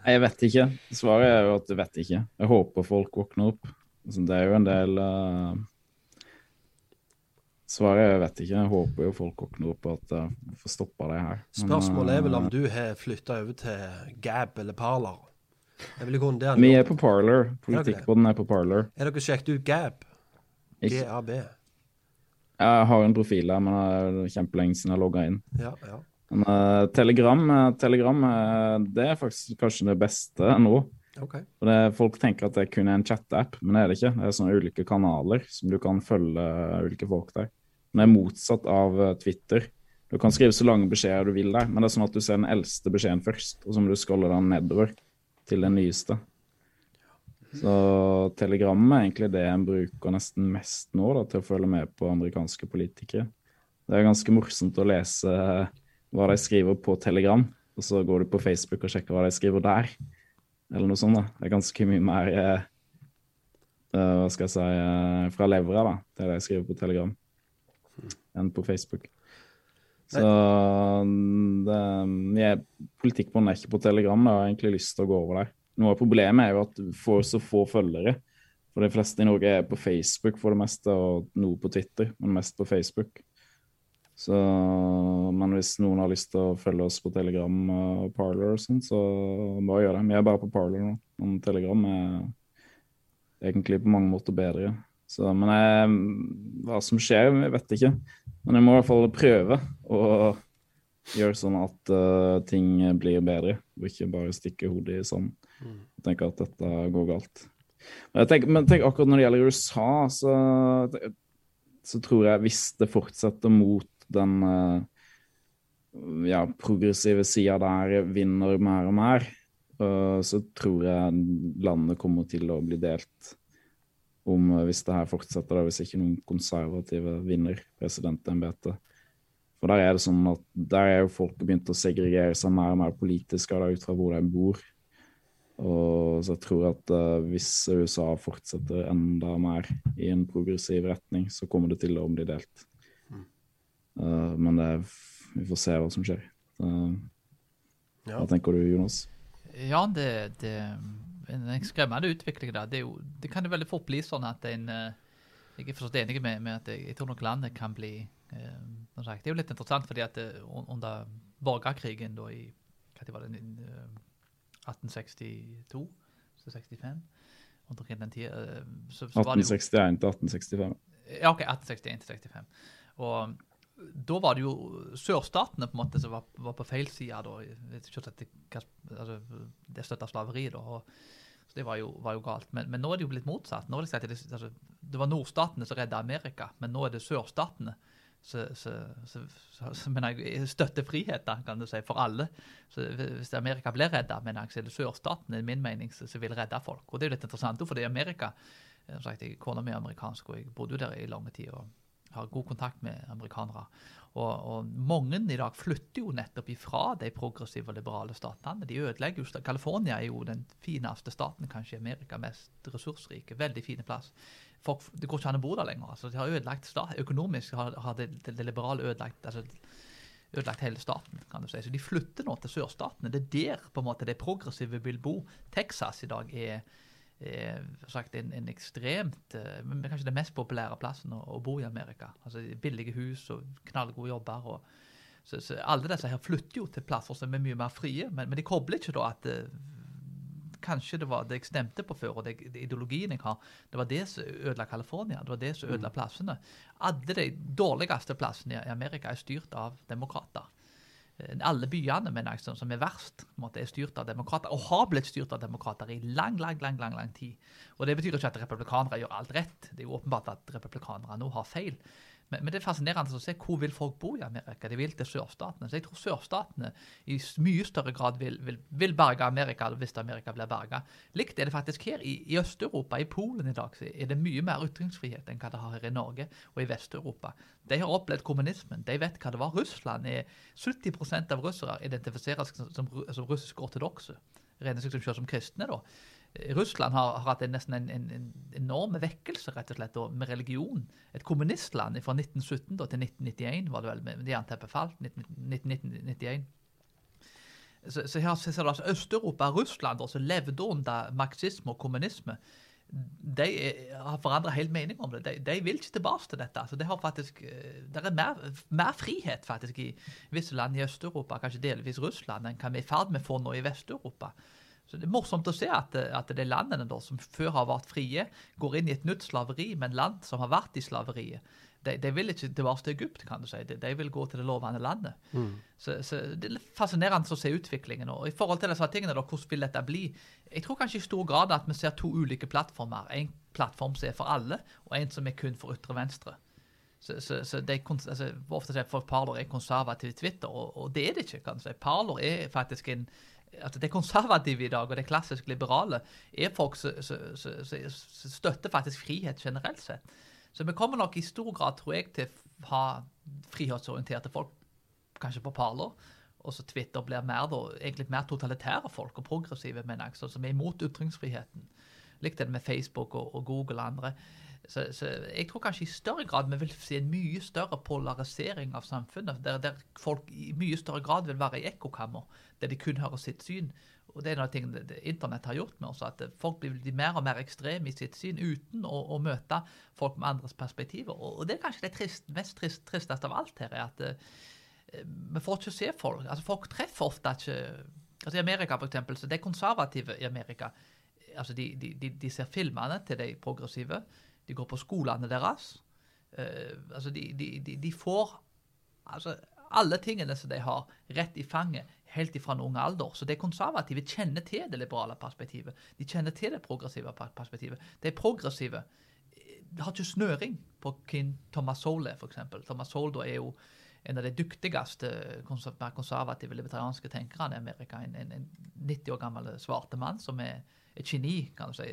Nei, Jeg vet ikke. Svaret er jo at jeg vet ikke. Jeg håper folk våkner opp. Altså, det er jo en del uh... Svaret er jeg vet ikke. Jeg håper jo folk våkner opp og at jeg får stoppa det her. Men, Spørsmålet er vel om eh, du har flytta over til Gab eller Parler. Er Vi er på Parler. Politikkboden er på Parler. Er dere sjekket ut Gab? GAB. jeg har en profil der, men det er kjempelenge siden jeg logga inn. Ja, ja. Men uh, Telegram, eh, Telegram eh, det er faktisk kanskje det beste nå. Okay. Det, folk tenker at det kun er en chat-app, men det er det ikke. Det er sånne ulike kanaler som du kan følge ulike folk der. Men det er motsatt av Twitter. Du kan skrive så lange beskjeder du vil der, men det er sånn at du ser den eldste beskjeden først, og så må du scrolle den nedover til den nyeste. Så Telegram er egentlig det en bruker nesten mest nå da, til å følge med på amerikanske politikere. Det er ganske morsomt å lese hva de skriver på Telegram, og så går du på Facebook og sjekker hva de skriver der eller noe sånt. da. Det er ganske mye mer eh, eh, hva skal jeg si, eh, fra levra, da, det de skriver på Telegram, enn på Facebook. Så det, jeg, politikkbånd er ikke på Telegram, da. jeg har egentlig lyst til å gå over der. Noe av problemet er jo at du får så få følgere. For de fleste i Norge er på Facebook for det meste, og noe på Twitter, men mest på Facebook. Så, men hvis noen har lyst til å følge oss på Telegram og Parler og sånn, så bare gjør det. Vi er bare på Parler nå. Men Telegram er egentlig på mange måter bedre. Så, men jeg, hva som skjer, jeg vet ikke. Men jeg må i hvert fall prøve å gjøre sånn at uh, ting blir bedre, og ikke bare stikke hodet i sanden og tenke at dette går galt. Men, tenker, men tenk, akkurat når det gjelder USA, så, så tror jeg hvis det fortsetter mot den, eh, ja, progressive sida der vinner mer og mer, eh, så tror jeg landet kommer til å bli delt om eh, hvis det her fortsetter, da, hvis ikke noen konservative vinner presidentembetet. For der er det sånn at der er jo folk begynt å segregere seg mer og mer politisk da, ut fra hvor de bor. Og så jeg tror at uh, hvis USA fortsetter enda mer i en progressiv retning, så kommer det til å bli delt. Uh, men det, vi får se hva som skjer. Uh, Ja. Hva tenker du, Jonas? Ja, det, det en skremmende utvikling. da. Det, er jo, det kan jo veldig fort bli sånn at en eh, Jeg er forstått enig med, med at jeg, jeg tror nok landet kan bli eh, sagt, Det er jo litt interessant fordi at det, under borgerkrigen da i hva det var det, eh, 1862 så 65 Omkring den tida eh, så, så var det jo 1861 til 1865. ja, OK. 1861 til 65. Og da var det jo sørstatene på en måte som var, var på feil side. da. Det, altså, det støtta slaveri, da. Og, så det var jo, var jo galt. Men, men nå er det jo blitt motsatt. Nå er det, altså, det var nordstatene som redda Amerika, men nå er det sørstatene som støtter friheten, kan du si, for alle. Så Hvis Amerika blir redda, mener jeg, så er det sørstatene i min mening som vil redde folk. Og det er jo litt interessant, for det er Amerika sagt, jeg, Kona mi er amerikansk, og jeg bodde jo der i lange tid. og har god kontakt med amerikanere. Og, og mange i dag flytter jo nettopp ifra de progressive og liberale statene. De ødelegger jo California er jo den fineste staten kanskje i Amerika, mest ressursrike. Veldig fine plass. Folk, det går ikke an å bo der lenger. altså De har ødelagt stat, Økonomisk har, har det, det, det liberale ødelagt altså, ødelagt hele staten. kan du si. Så de flytter nå til sørstatene. Det er der på en måte de progressive vil bo. Texas i dag er sagt, en, en ekstremt eh, men Kanskje den mest populære plassen å, å bo i Amerika. Altså Billige hus og knallgode jobber. og så, så Alle disse her flytter jo til plasser som er mye mer frie, men, men de kobler ikke da at eh, kanskje det var det jeg stemte på før, og det, det ideologien jeg har, det var det som ødela California. Det var det som ødela plassene. Alle de dårligste plassene i Amerika er styrt av demokrater. Eh, Alle byene mener jeg, som- som er verst, måte, er styrt av demokrater, og har blitt styrt av demokrater i lang, lang, lang, lang, lang tid. Og Det betyr ikke at republikanere gjør alt rett. Det er jo åpenbart at republikanere nå har feil. Men, men det er fascinerende å se hvor vil folk bo i Amerika. De vil til sørstatene. Så jeg tror sørstatene i mye større grad vil, vil, vil berge Amerika hvis Amerika blir berga. Likt er det faktisk her. I, i Øst-Europa, i Polen i dag, så er det mye mer ytringsfrihet enn hva det har her i Norge og i Vest-Europa. De har opplevd kommunismen. De vet hva det var. Russland er 70% av russere identifiseres som, som, som russisk ortodokse. Regner seg som selv som kristne, da. Eh, Russland har, har hatt en, nesten en, en, en enorm vekkelse rett og slett, da, med religion. Et kommunistland fra 1917 da, til 1991 var det vel, med med jernteppet falt. 1991. Så, så her ser du altså Øst-Europa, Russland, da, som levde under marxisme og kommunisme. De er, har forandra helt mening om det. De, de vil ikke tilbake til dette. Så det har faktisk, eh, det er mer, mer frihet faktisk i visse land i Øst-Europa, kanskje delvis Russland, enn hva vi er i ferd med å få nå i Vest-Europa. Så Det er morsomt å se at, at de landene da, som før har vært frie, går inn i et nytt slaveri, men land som har vært i slaveriet, de, de vil ikke tilbake til Egypt, kan du si. De, de vil gå til det lovende landet. Så, så Det er fascinerende å se utviklingen. Og I forhold til disse tingene, da, hvordan vil dette bli? Jeg tror kanskje i stor grad at vi ser to ulike plattformer. En plattform som er for alle, og en som er kun for ytre venstre. Så, så, så de, altså, Ofte sier folk Parler er konservativ Twitter, og, og det er det ikke. kan du si. Parler er faktisk en altså det konservative i dag, og det klassisk liberale, er folk som støtter faktisk frihet generelt sett. Så vi kommer nok i stor grad, tror jeg, til å ha frihetsorienterte folk, kanskje på Parler. Og så Twitter blir mer da, egentlig mer totalitære folk og progressive, mener jeg, som er imot ytringsfriheten. Likt det med Facebook og, og Google og andre. Så, så jeg tror kanskje i større grad vi vil se en mye større polarisering av samfunnet, der, der folk i mye større grad vil være i ekkokammer, der de kun hører sitt syn. Og det er noe ting det, det internett har gjort med oss, at folk blir mer og mer ekstreme i sitt syn uten å, å møte folk med andres perspektiver. Og, det er kanskje det trist, mest trist, tristeste av alt her, er at uh, vi får ikke se folk. Altså Folk treffer ofte ikke altså I Amerika, for eksempel, så de konservative i Amerika altså de, de, de, de ser filmene til de progressive. De går på skolene deres. Uh, altså de, de, de, de får altså alle tingene som de har, rett i fanget helt ifra en ung alder. Så de konservative kjenner til det liberale perspektivet. De kjenner til det progressive per- perspektivet. De progressive de har ikke snøring på hvem Thomas Sowell er, f.eks. Thomas da er jo en av de dyktigste konservative libertarianske tenkerne i Amerika. En, en, en 90 år gammel svarte mann som er et geni, kan du si.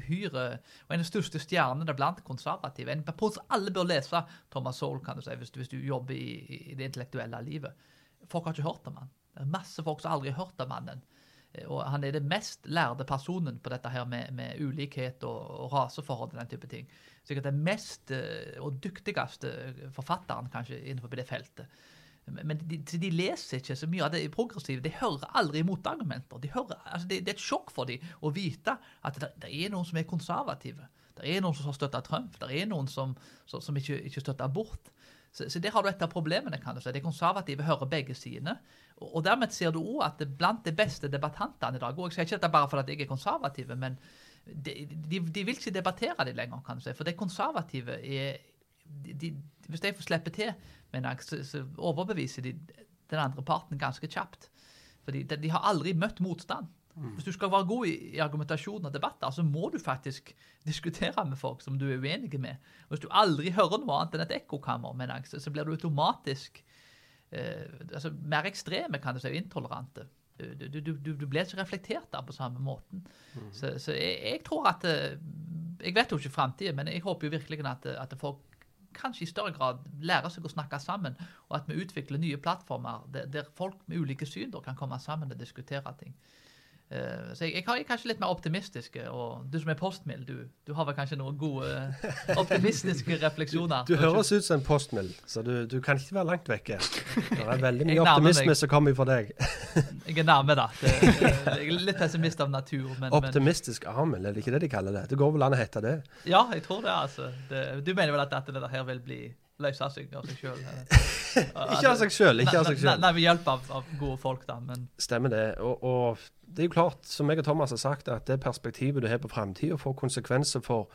Uhyre Og en av de største stjernene blant konservative. En person som alle bør lese, Thomas Sowell, kan du si, hvis, hvis du jobber i, i det intellektuelle livet. Folk har ikke hørt om han. Det er masse folk som aldri har hørt om mannen. Eh, Og han er den mest lærde personen på dette her med, med ulikhet og, og raseforhold og den type ting. Sikkert den mest eh, og dyktigste forfatteren kanskje innenfor det feltet. Men de, de leser ikke så mye av det progressive. De hører aldri motargumenter. De hører, altså det, det er et sjokk for dem å vite at det, det er noen som er konservative. Det er noen som har støtta Trump. Det er noen som, som, som ikke, ikke støtter abort. Så, så der har du et av problemene. kan du si. De konservative hører begge sidene. Og, og dermed ser du òg at det blant de beste debattantene i dag Og jeg sier ikke dette bare fordi jeg er konservative, men de, de, de vil ikke debattere det lenger, kan du si. For de konservative er de, Hvis de får slippe til, mener en så, så overbeviser de den andre parten ganske kjapt. Fordi de, de har aldri møtt motstand. Hvis du skal være god i, i argumentasjon og debatter, så må du faktisk diskutere med folk som du er uenig med. Og hvis du aldri hører noe annet enn et ekkokammer, med en så, så blir du automatisk eh, altså, mer ekstreme, kan du si, intolerante. Du, du, du, du, du blir ikke reflektert der på samme måten. Så, så jeg, jeg tror at eh, Jeg vet jo ikke framtida, men jeg håper jo virkelig at, at folk kanskje i større grad lærer seg å snakke sammen, og at vi utvikler nye plattformer der, folk med ulike syn kan komme sammen og diskutere ting. Eh, så jeg, jeg, er kanskje litt mer optimistisk, og du som er postmild, du, du har vel kanskje noen gode eh, optimistiske refleksjoner? Du høres ut som en postmild, så du, du kan ikke være langt vekke. Det er veldig mye optimisme som kommer fra deg. Jeg er nærme, da. Det, jeg er litt pessimist av natur, men, Optimistisk armel, er det ikke det de kaller det? Det går vel an å hete det? ja, jeg tror det, altså. Det, du mener vel at dette her vil bli løse seg av seg sjøl? Ikke av seg sjøl, ikke av seg Nei, sjøl. nei, ved hjelp av, av gode folk, da. Men Stemmer det. Og, og det er jo klart, som jeg og Thomas har sagt, at det perspektivet du har på framtida, får konsekvenser for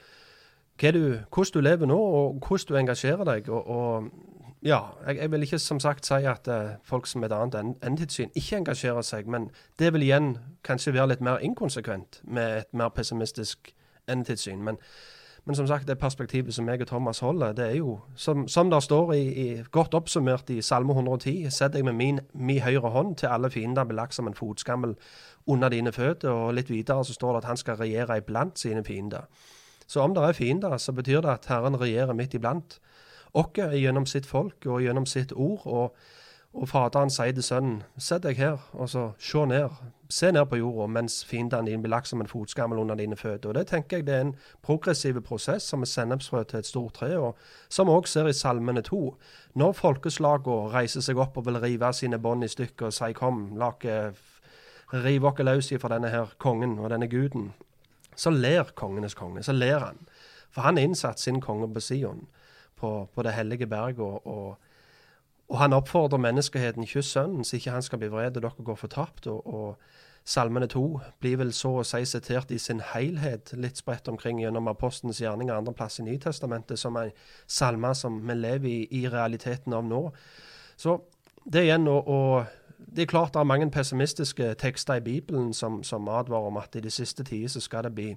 du, hvordan du lever nå, og hvordan du engasjerer deg. Og, og ja, jeg, jeg vil ikke som sagt si at uh, folk som er et annet endetidssyn ikke engasjerer seg, men det vil igjen kanskje være litt mer inkonsekvent med et mer pessimistisk endetidssyn. Men, men som sagt, det perspektivet som jeg og Thomas holder, det er jo, som, som det står i, i, godt oppsummert i Salme 110, sett deg med min, min høyre hånd til alle fiender blir lagt som en fotskammel under dine føtter. Og litt videre så står det at han skal regjere iblant sine fiender. Så om det er fiender, så betyr det at Herren regjerer midt iblant oss gjennom sitt folk og gjennom sitt ord. Og, og Faderen sier til sønnen, sett deg her, og så se ned. Se ned på jorda mens fiendene dine blir lagt som en fotskammel under dine føtter. Og Det tenker jeg det er en progressiv prosess som er sennepsfrø til et stort tre, og som vi òg ser i Salmene 2. Når folkeslagene reiser seg opp og vil rive sine bånd i stykker og si kom, la riv oss løs fra denne her kongen og denne guden, så ler kongenes konge. Så ler han. For han innsatt sin konge på Sion, på, på det hellige berget. Og, og han oppfordrer menneskeheten, kyss sønnen, så ikke han skal bli vred og dere går fortapt. Og, og Salmene to blir vel så å si sitert i sin helhet, litt spredt omkring gjennom apostelens gjerninger og andreplass i Nytestamentet, som en salme som vi lever i, i realiteten av nå. Så det igjen å, å Det er klart det er mange pessimistiske tekster i Bibelen som, som advarer om at i de siste tider så skal det bli,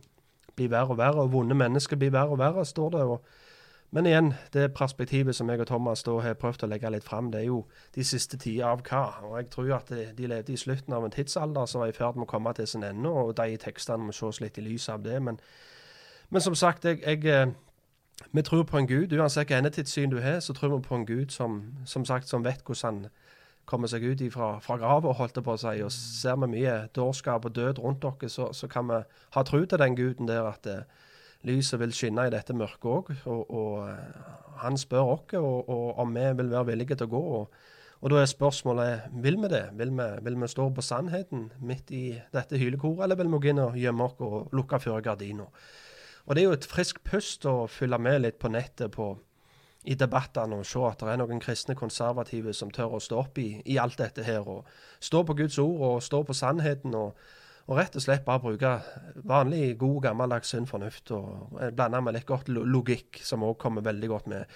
bli verre og verre, og vonde mennesker blir verre og verre, står det. og men igjen, det perspektivet som jeg og Thomas da har prøvd å legge litt fram, det er jo de siste tider av hva. Og jeg tror at de, de levde i slutten av en tidsalder som var i ferd med å komme til sin ende, og de tekstene må ses litt i lys av det. Men, men som sagt, jeg, jeg, eh, vi tror på en Gud. Uansett hva endetidssyn du har, så tror vi på en Gud som, som sagt, som vet hvordan han kommer seg ut ifra, fra grava, holdt jeg på å si. Og ser vi mye dårskap og død rundt dere, så, så kan vi ha tro til den guden der at eh, lyset vil skinne i dette mørket òg. Og, og eh, han spør oss og, og om vi vil være villige til å gå. Og, og da er spørsmålet vil vi det. Vil vi, vil vi stå på sannheten midt i dette hylekoret, eller vil vi gå inn og gjemme oss og lukke før gardina? Og det er jo et friskt pust å følge med litt på nettet på, i debattene og se at det er noen kristne konservative som tør å stå opp i, i alt dette her. og Stå på Guds ord og stå på sannheten. og og rett og slett bare bruke vanlig, god, gammeldags sunn fornuft og blande med litt godt logikk, som òg kommer veldig godt med.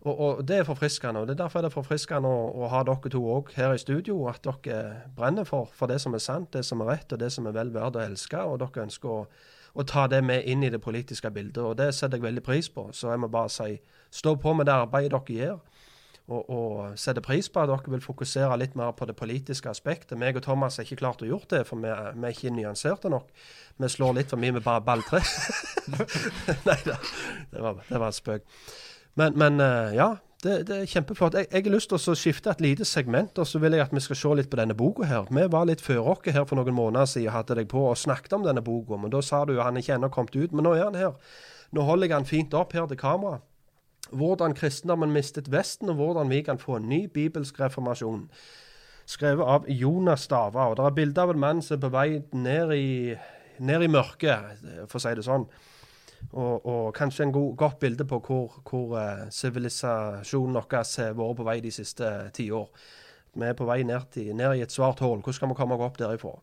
Og, og Det er forfriskende. og det er Derfor er det forfriskende å, å ha dere to òg her i studio. At dere brenner for, for det som er sant, det som er rett og det som er vel verdt å elske. Og dere ønsker å, å ta det med inn i det politiske bildet. og Det setter jeg veldig pris på. Så jeg må bare si stå på med det arbeidet dere gjør. Og, og setter pris på at dere vil fokusere litt mer på det politiske aspektet. Meg og Thomas har ikke klart å gjort det, for vi, vi er ikke nyanserte nok. Vi slår litt for mye med bare balltre. Nei da, det var, det var spøk. Men, men eh, ja, det, det er kjempeflott. Jeg, jeg har lyst til å skifte et lite segment, og så vil jeg at vi skal se litt på denne boka her. Vi var litt før dere her for noen måneder siden, hadde deg på og snakket om denne boka. Men da sa du jo han ikke ennå kommet ut. Men nå er han her. Nå holder jeg han fint opp her til kamera. Hvordan kristendommen mistet Vesten, og hvordan vi kan få en ny bibelsk reformasjon. Skrevet av Jonas Stava. Og det er bilde av en mann som er på vei ned i, ned i mørket, for å si det sånn. Og, og kanskje en god, godt bilde på hvor, sivilisasjonen uh, vår har vært på vei de siste ti år. Vi er på vei ned, til, ned i et svart hull. Hvordan skal vi komme oss opp derifra?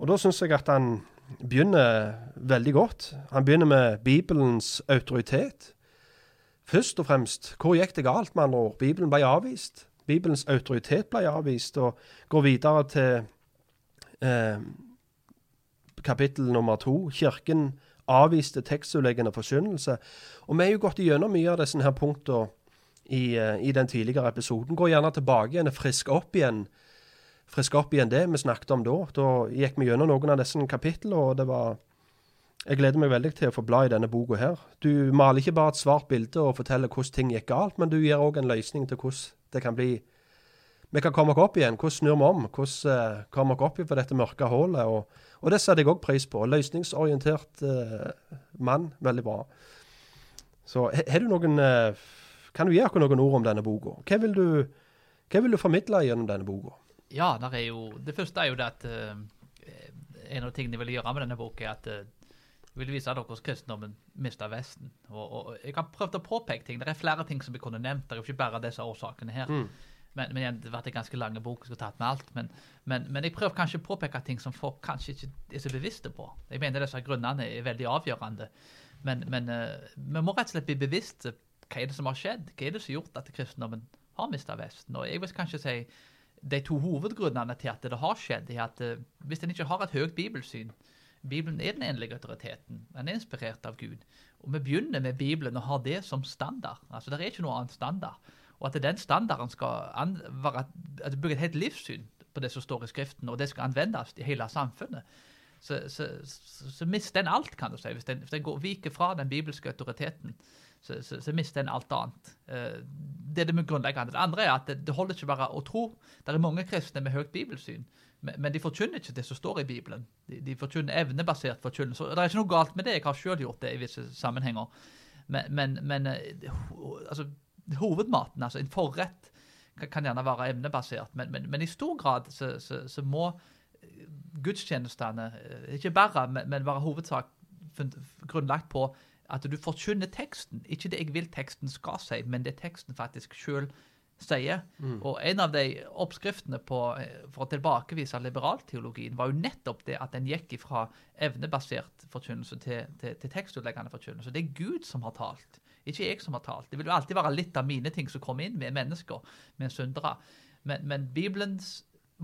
Og da syns jeg at han begynner veldig godt. Han begynner med Bibelens autoritet. Først og fremst, hvor gikk det galt, med andre ord? Bibelen ble avvist. Bibelens autoritet ble avvist, og går videre til eh, kapittel nummer to. Kirken avviste tekstutleggende forkynnelse. Og vi har jo gått igjennom mye av disse punktene i, eh, i den tidligere episoden. Går gjerne tilbake igjen og frisk opp igjen frisk opp igjen det vi snakket om da. Da gikk vi gjennom noen av disse kapitlene, og det var Jeg gleder meg veldig til å få bla i denne boka her. Du maler ikke bare et svart bilde og forteller hvordan ting gikk galt, men du gir òg en løsning til hvordan det kan bli Vi kan komme oss opp igjen. Hvordan snur vi om? Hvordan uh, kommer vi opp fra dette mørke hullet? Og, og det setter jeg òg pris på. Løsningsorientert uh, mann. Veldig bra. Så har du noen uh, Kan du gi oss noen ord om denne boka? Hva vil du, hva vil du formidle gjennom denne boka? Ja, det første er jo det at eh, en av tingene jeg vil gjøre med denne boka, er at eh, vil vise dere hvordan kristendommen mista Vesten. Og, og jeg har prøvd å påpeke ting. Det er flere ting som vi kunne nevnt. Det er jo ikke bare disse årsakene her. Men, men igjen, det har vært en ganske lang bok, skulle tatt med alt. Men, men, men jeg prøver kanskje å påpeke ting som folk kanskje ikke er så bevisste på. Jeg mener disse grunnene er veldig avgjørende. Men, men eh, vi må rett og slett bli bevisste hva er det som har skjedd. Hva er det som har gjort at kristendommen har mista Vesten? Og jeg vil kanskje si de to hovedgrunnene til at det har skjedd, er at eh, hvis en ikke har et høyt bibelsyn Bibelen er den endelige autoriteten. Den er inspirert av Gud. Og vi begynner med Bibelen og har det som standard. Altså, Det er ikke noe annet standard. Og at den standarden skal være, at bygge et helt livssyn på det som står i Skriften, og det skal anvendes i hele samfunnet, så, så, så, så mister en alt, kan du si. Hvis går, viker fra den bibelske autoriteten, så, så, så mister en alt annet. Eh, det er det med grunnleggende. Det andre er at det, det holder ikke bare å tro. Det er mange kristne med høyt bibelsyn, men, de forkynner ikke det som står i Bibelen. De, de forkynner evnebasert forkynnelse. Det er ikke noe galt med det, jeg har selv gjort det i visse sammenhenger. Men, men, men eh, altså, hovedmaten, altså en forrett, kan, gjerne være evnebasert, men, men, i stor grad så, så, så må eh, gudstjenestene eh, ikke bare, men, være hovedsak grunnlagt på at du forkynner teksten. Ikke det jeg vil teksten skal si, men det teksten faktisk sjøl sier. Og en av de oppskriftene på, eh, for å tilbakevise liberalteologien var jo nettopp det at den gikk fra evnebasert forkynnelse til, til, til tekstutleggende forkynnelse. Det er Gud som har talt, ikke jeg som har talt. Det vil jo alltid være litt av mine ting som kommer inn med mennesker, med syndere. Men, men Bibelen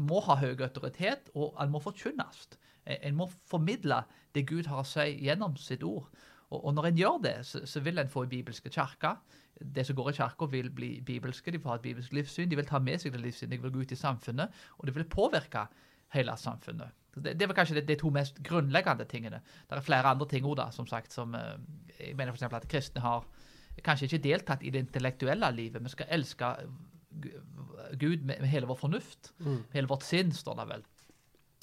må ha høy autoritet, og den må forkynnes. En må formidle det Gud har å si gjennom sitt ord. Og, og når en gjør det, så, så vil en få i bibelske kirker. Det som går i kirka, vil bli bibelske. De får ha et bibelsk livssyn. De vil ta med seg det livssynet. De vil gå ut i samfunnet, og det vil påvirke hele samfunnet. Det, det er vel kanskje de, to mest grunnleggende tingene. Det er flere andre ting òg, som sagt, som eh, Jeg mener f.eks. at kristne har kanskje ikke deltatt i det intellektuelle livet. Vi skal elske Gud med, hele vår fornuft. Med hele vårt sinn, står det vel.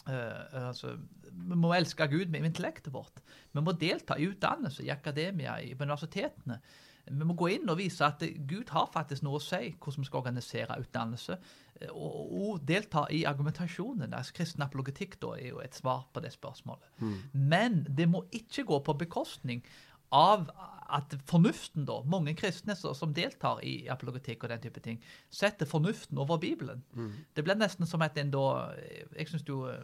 Uh, altså, vi må elske Gud med intellektet vårt. Vi må delta i utdannelse, i akademia, i, på universitetene. Vi må gå inn og vise at eh, Gud har faktisk noe å si hvordan vi skal organisere utdannelse, eh, og, og delta i argumentasjonen. Altså, kristen apologetikk da, er jo et svar på det spørsmålet. Men det må ikke gå på bekostning av at fornuften, da, mange kristne som deltar i apologetikk og den type ting, setter fornuften over Bibelen. Det blir nesten som at en da Jeg syns jo eh,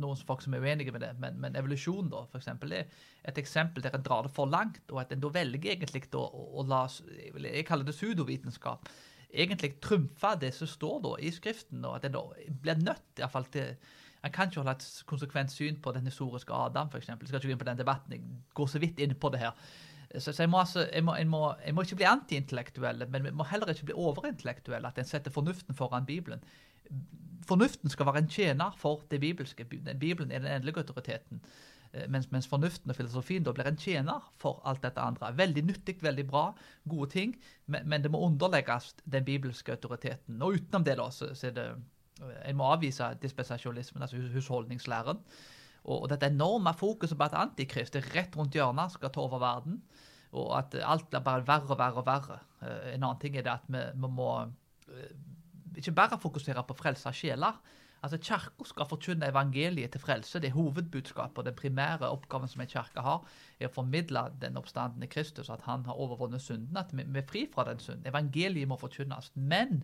noen folk som er uenige med det, men, men evolusjon, da, for eksempel, er et eksempel der en drar det for langt, og at en da velger egentlig da å, å la jeg kaller det pseudovitenskap. Egentlig trumfe det som står da i Skriften, og at en da blir nødt i fall til en kan ikke holde et konsekvent syn på den historiske Adam, f.eks. Jeg skal ikke gå inn på den debatten, jeg går så vidt inn på det her. Så, så jeg, må, altså, jeg, må, jeg, må, jeg må ikke bli antiintellektuelle, men vi må heller ikke bli overintellektuelle. At en setter fornuften foran Bibelen. Fornuften skal være en tjener for det bibelske. Bibelen er den endelige autoriteten. Eh, Mens, mens fornuften og filosofien da blir en tjener for alt dette andre. Veldig nyttig, veldig bra, gode ting, men, men det må underlegges den bibelske autoriteten. Og utenom det, da, så, så er det En må avvise dispensasjonismen, altså husholdningslæren. Og, og dette enorme fokuset på at antikrist er rett rundt hjørnet, skal ta over verden. Og at alt blir bare verre og verre og verre. Eh, En annen ting er det at vi, vi må eh, ikke bare fokusere på frelse av sjeler. Altså, Kirka skal forkynne evangeliet til frelse. Det er hovedbudskapet den primære oppgaven som en kirke har, er å formidle den oppstandende Kristus, at han har overvunnet synden, at vi, vi er fri fra den synden. Evangeliet må forkynnes. Men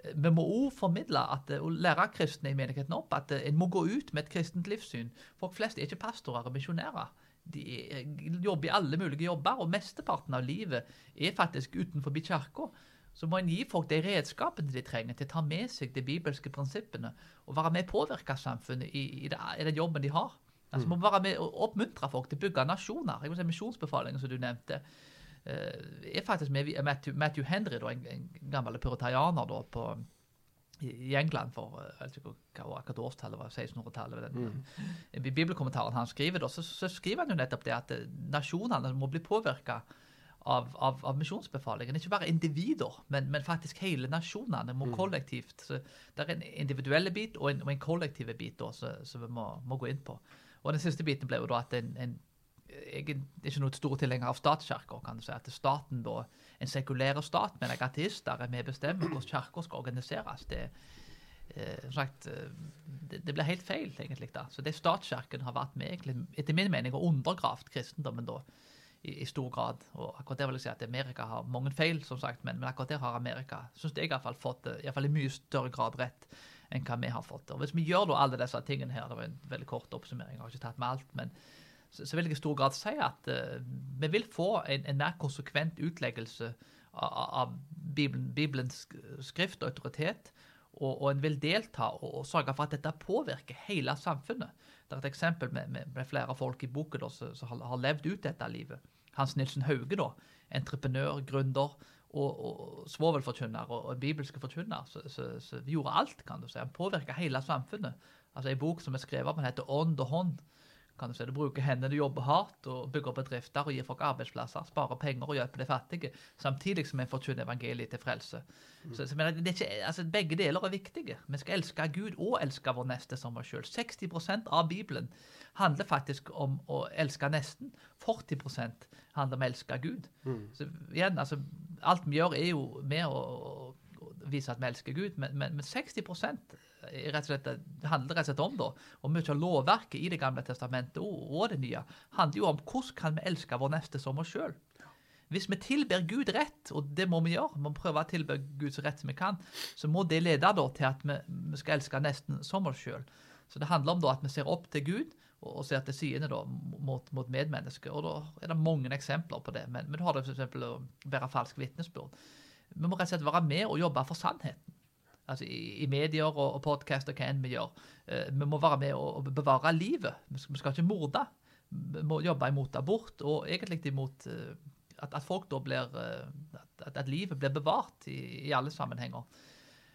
eh, vi må òg formidle at, eh, og lære kristne i menigheten opp at eh, en må gå ut med et kristent livssyn. Folk flest er ikke pastorer og misjonærer. De er- jobber i alle mulige jobber, og mesteparten av livet er faktisk utenfor kirka så må en gi folk de redskapene de trenger til å ta med seg de bibelske prinsippene og være med å påvirke samfunnet i, i, det, i den jobben de har. Altså, må være med å oppmuntre folk til å bygge nasjoner. Jeg må si Misjonsbefalingen som du nevnte, eh, er faktisk med Matthew, Matthew Henry, da, en, en gammel puritarianer da, på, i, England for eh, hva akkurat årstallet var, 1600-tallet. Mm. I bibelkommentaren han skriver, da, så, så skriver han jo nettopp det at eh, nasjonene må bli påvirka av, av, av misjonsbefalingen. Ikke bare individer, men, men faktisk hele nasjonene må kollektivt. Så det er en individuell bit og en, og en kollektiv bit da, som vi må, må gå inn på. Og den siste biten ble jo da at en, en jeg er ikke noe stor tilhenger av statskirker. kan du si, At staten da, en sekulær stat med ateister er med å bestemme hvordan kirka skal organiseres. Det, eh, sagt, eh, det, det blir helt feil, egentlig. da. Så det Statskirken har vært med, egentlig, etter min mening, og undergravd kristendommen da, i, i stor grad. Og akkurat der vil jeg si at Amerika har mange feil, som sagt, men, men akkurat der har Amerika synes jeg i hvert fall fått i, hvert fall i mye større grad rett enn hva vi har fått. Og Hvis vi gjør da alle disse tingene her, det var en veldig kort oppsummering, jeg har ikke tatt med alt, men så, så vil jeg i stor grad si at uh, vi vil få en, en mer konsekvent utleggelse av, av Bibelen, Bibelens skrift og autoritet, og, og en vil delta og, og sørge for at dette påvirker hele samfunnet. Det er et eksempel med, med, med flere folk i boken som har, har levd ut dette livet. Hans Nilsen Hauge, da, entreprenør, gründer og, og svovelforkynner og, og bibelske forkynner, som gjorde alt, kan du si. Han påvirka hele samfunnet. Altså En bok som er skrevet om, den heter Ånd og hånd. Kan Du si. Du bruker hendene, du jobber hardt og bygger bedrifter og gir folk arbeidsplasser, sparer penger og hjelper de fattige, samtidig som en forkynner evangeliet til frelse. Så, så men, det ikke, altså Begge deler er viktige. Vi skal elske Gud og elske vår neste som oss sjøl. 60% av Bibelen handler faktisk om å elske nesten. 40% handler om å elske Gud. Så igjen, altså, Alt vi gjør, er jo med å, å vise at vi elsker Gud, men, men, men 60 er rett og slett, det handler rett og slett om da, og mye av lovverket i Det gamle testamentet og det nye handler jo om hvordan kan vi elske vår neste som oss sjøl. Hvis vi tilber Gud rett, og det må vi gjøre, vi må prøve å tilbe Gud så rett som vi kan, så må det lede da til at vi, vi skal elske nesten som oss sjøl. Så det handler om da at vi ser opp til Gud og, og ser til sidene da mot, mot medmennesker. Og da er det mange eksempler på det. Men, men du har det f.eks. å bære falsk vitnesbyrd. Vi må rett og slett være med og jobbe for sannheten. Altså i, i medier og, og podkast og hva enn vi gjør. Eh, vi må være med og, bevare livet. Vi skal, vi skal ikke morde. Vi må jobbe imot abort, og egentlig imot eh, at, at folk da blir eh, at, at livet blir bevart i, i alle sammenhenger.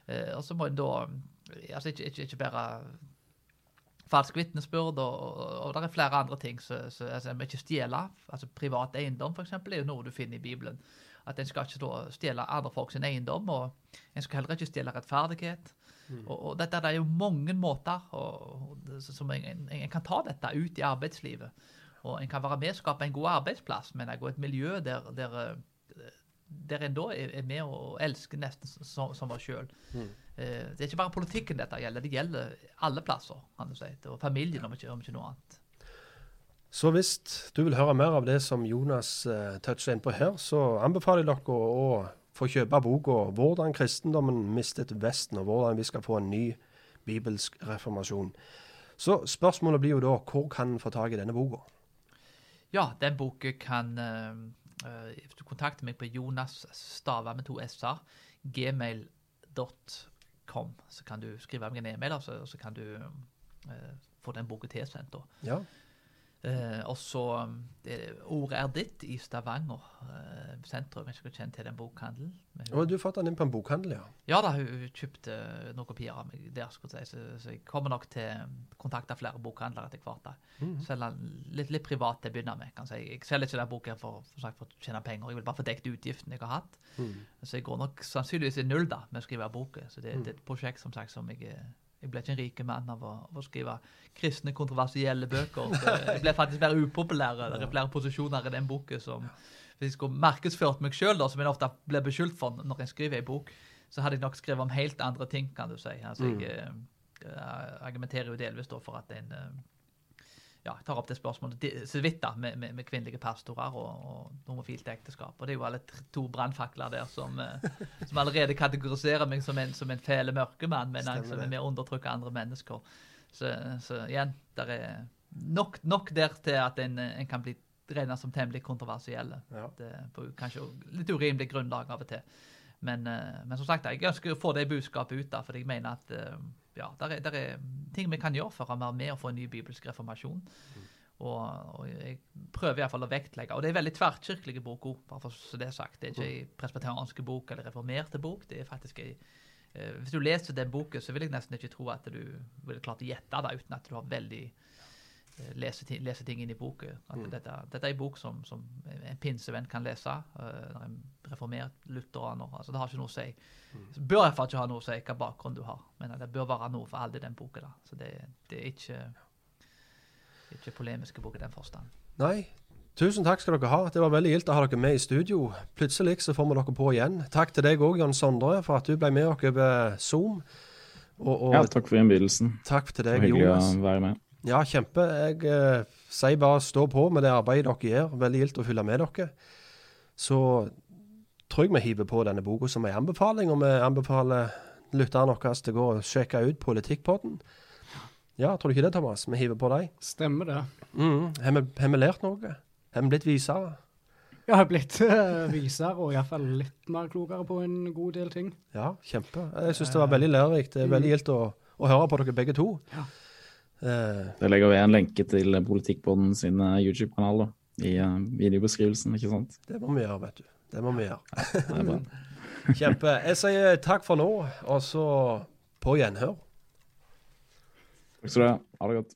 Eh, og så må en da altså ikke, ikke, ikke bare falsk vitnesbyrd, og, og, og det er flere andre ting. Så, så altså, ikke stjele. altså Privat eiendom eksempel, er jo noe du finner i Bibelen. At en skal ikke stjele andre folk sin eiendom, og en skal heller ikke stjele rettferdighet. Og, og dette det er jo mange måter og, og, som en, en, en kan ta dette ut i arbeidslivet. Og en kan være med og skape en god arbeidsplass, men og et miljø der, der, der en da er, er med og elsker nesten som, som oss sjøl. Eh, det er ikke bare politikken dette gjelder, det gjelder alle plasser. kan du si, Og familien, om ikke, om ikke noe annet. Så hvis du vil høre mer av det som Jonas uh, toucher inn på her, så anbefaler jeg dere å, å få kjøpe boka 'Hvordan kristendommen mistet Vesten', og hvordan vi skal få en ny bibelsk reformasjon. Så spørsmålet blir jo da hvor kan en få tak i denne boka? Ja, den boken kan eh, eh, du kontakter meg på Jonas Stava med to s-er, gmail.com, så kan du skrive meg en e-mail, og så, kan du uh, få den boken tilsendt. Ja. Eh, og så um, Ordet er ditt i Stavanger eh, sentrum. Jeg vet ikke om til den bokhandelen? Hun- Og du har fått den inn på en bokhandel, ja. ja da, hun kjøpte noen kopier av meg der, skulle jeg si. Så, så jeg kommer nok til å kontakte flere bokhandlere etter hvert. Mhm. Selge litt, litt privat til å begynne med. kan jeg si. Jeg selger ikke den boken for, for, sagt, for å tjene penger, jeg vil bare få dekket utgiftene jeg har hatt. Mm. Så jeg går nok sannsynligvis i null da, med å skrive boken. Så det, mm. det er et prosjekt som sagt som jeg eh, jeg ble ikke en rik mann av å, av å skrive kristne, kontroversielle bøker. Jeg ble faktisk mer upopulær. Det er flere posisjoner i den boka som Hvis jeg skulle markedsført meg sjøl, som jeg ofte blir beskyldt for når jeg skriver en bok, så hadde jeg nok skrevet om helt andre ting, kan du si. Altså, jeg eh, eh, argumenterer jo delvis da for at en eh, ja, jeg tar opp det spørsmålet så vidt da, med, med, med kvinnelige pastorer og, og homofilt ekteskap. Og det er jo alle to brannfakler der som, eh, som allerede kategoriserer meg som en, som en fæle mørkemann, men Stemmer som er med å undertrykke andre mennesker. Så, så igjen, det er nok, nok der til at en, en kan bli regnet som temmelig kontroversielle. Ja. Det, på kanskje litt urimelig grunnlag av og til. Men, eh, men som sagt, jeg ønsker å få det budskapet ut, da, for jeg mener at eh, ja, der er, der er ting vi kan gjøre for å være med og få en ny bibelsk reformasjon. Og, og jeg prøver iallfall å vektlegge Og det er veldig tverrkirkelige bok òg, bare for så det er sagt. Det er ikke ei presbyterianske bok eller reformerte bok. det er faktisk ei eh, Hvis du leser den boken, så vil jeg nesten ikke tro at du ville klart å gjette det uten at du har veldig lese, lese ting inn i boka. At dette, dette er en bok som, som en pinsevenn kan lese. Uh, en reformert lutheraner. Altså, det har ikke noe å si. Det bør iallfall ikke ha noe å si hvilken bakgrunn du har, men det bør være noe for alle i den boka. da. Så det, det er ikke, ikke polemiske bok i den forstand. Nei. Tusen takk skal dere ha. Det var veldig gildt å ha dere med i studio. Plutselig så får vi dere på igjen. Takk til deg òg, Jan Sondre, for at du ble med oss over Zoom. Og, og Ja, takk for innbydelsen. takk til deg, Jonas. hyggelig å være med. Ja, kjempe. Jeg eh, sier bare stå på med det arbeidet dere gjør. Veldig gildt å følge med dere. Så tror jeg vi hiver på denne boka som en anbefaling, og vi anbefaler lytterne våre til å gå og sjekke ut Politikkpodden. Ja, tror du ikke det, Thomas? Vi hiver på deg. Stemmer det. Mm. Har vi- har vi lært noe? Har vi blitt visere? Ja, Jeg har blitt uh, visere og iallfall litt mer klokere på en god del ting. Ja, kjempe. Jeg syns det var veldig lærerikt. Det er veldig gildt å, å høre på dere begge to. Ja. Eh, Der legger vi en lenke til politikkbåndens sin eh, YouTube-kanal i eh, videobeskrivelsen, ikke sant? det må vi gjøre, vet du. Det må vi gjøre. Det. Kjempe. Jeg sier takk for nå, og så på gjenhør. Takk skal du ha. Ha det godt.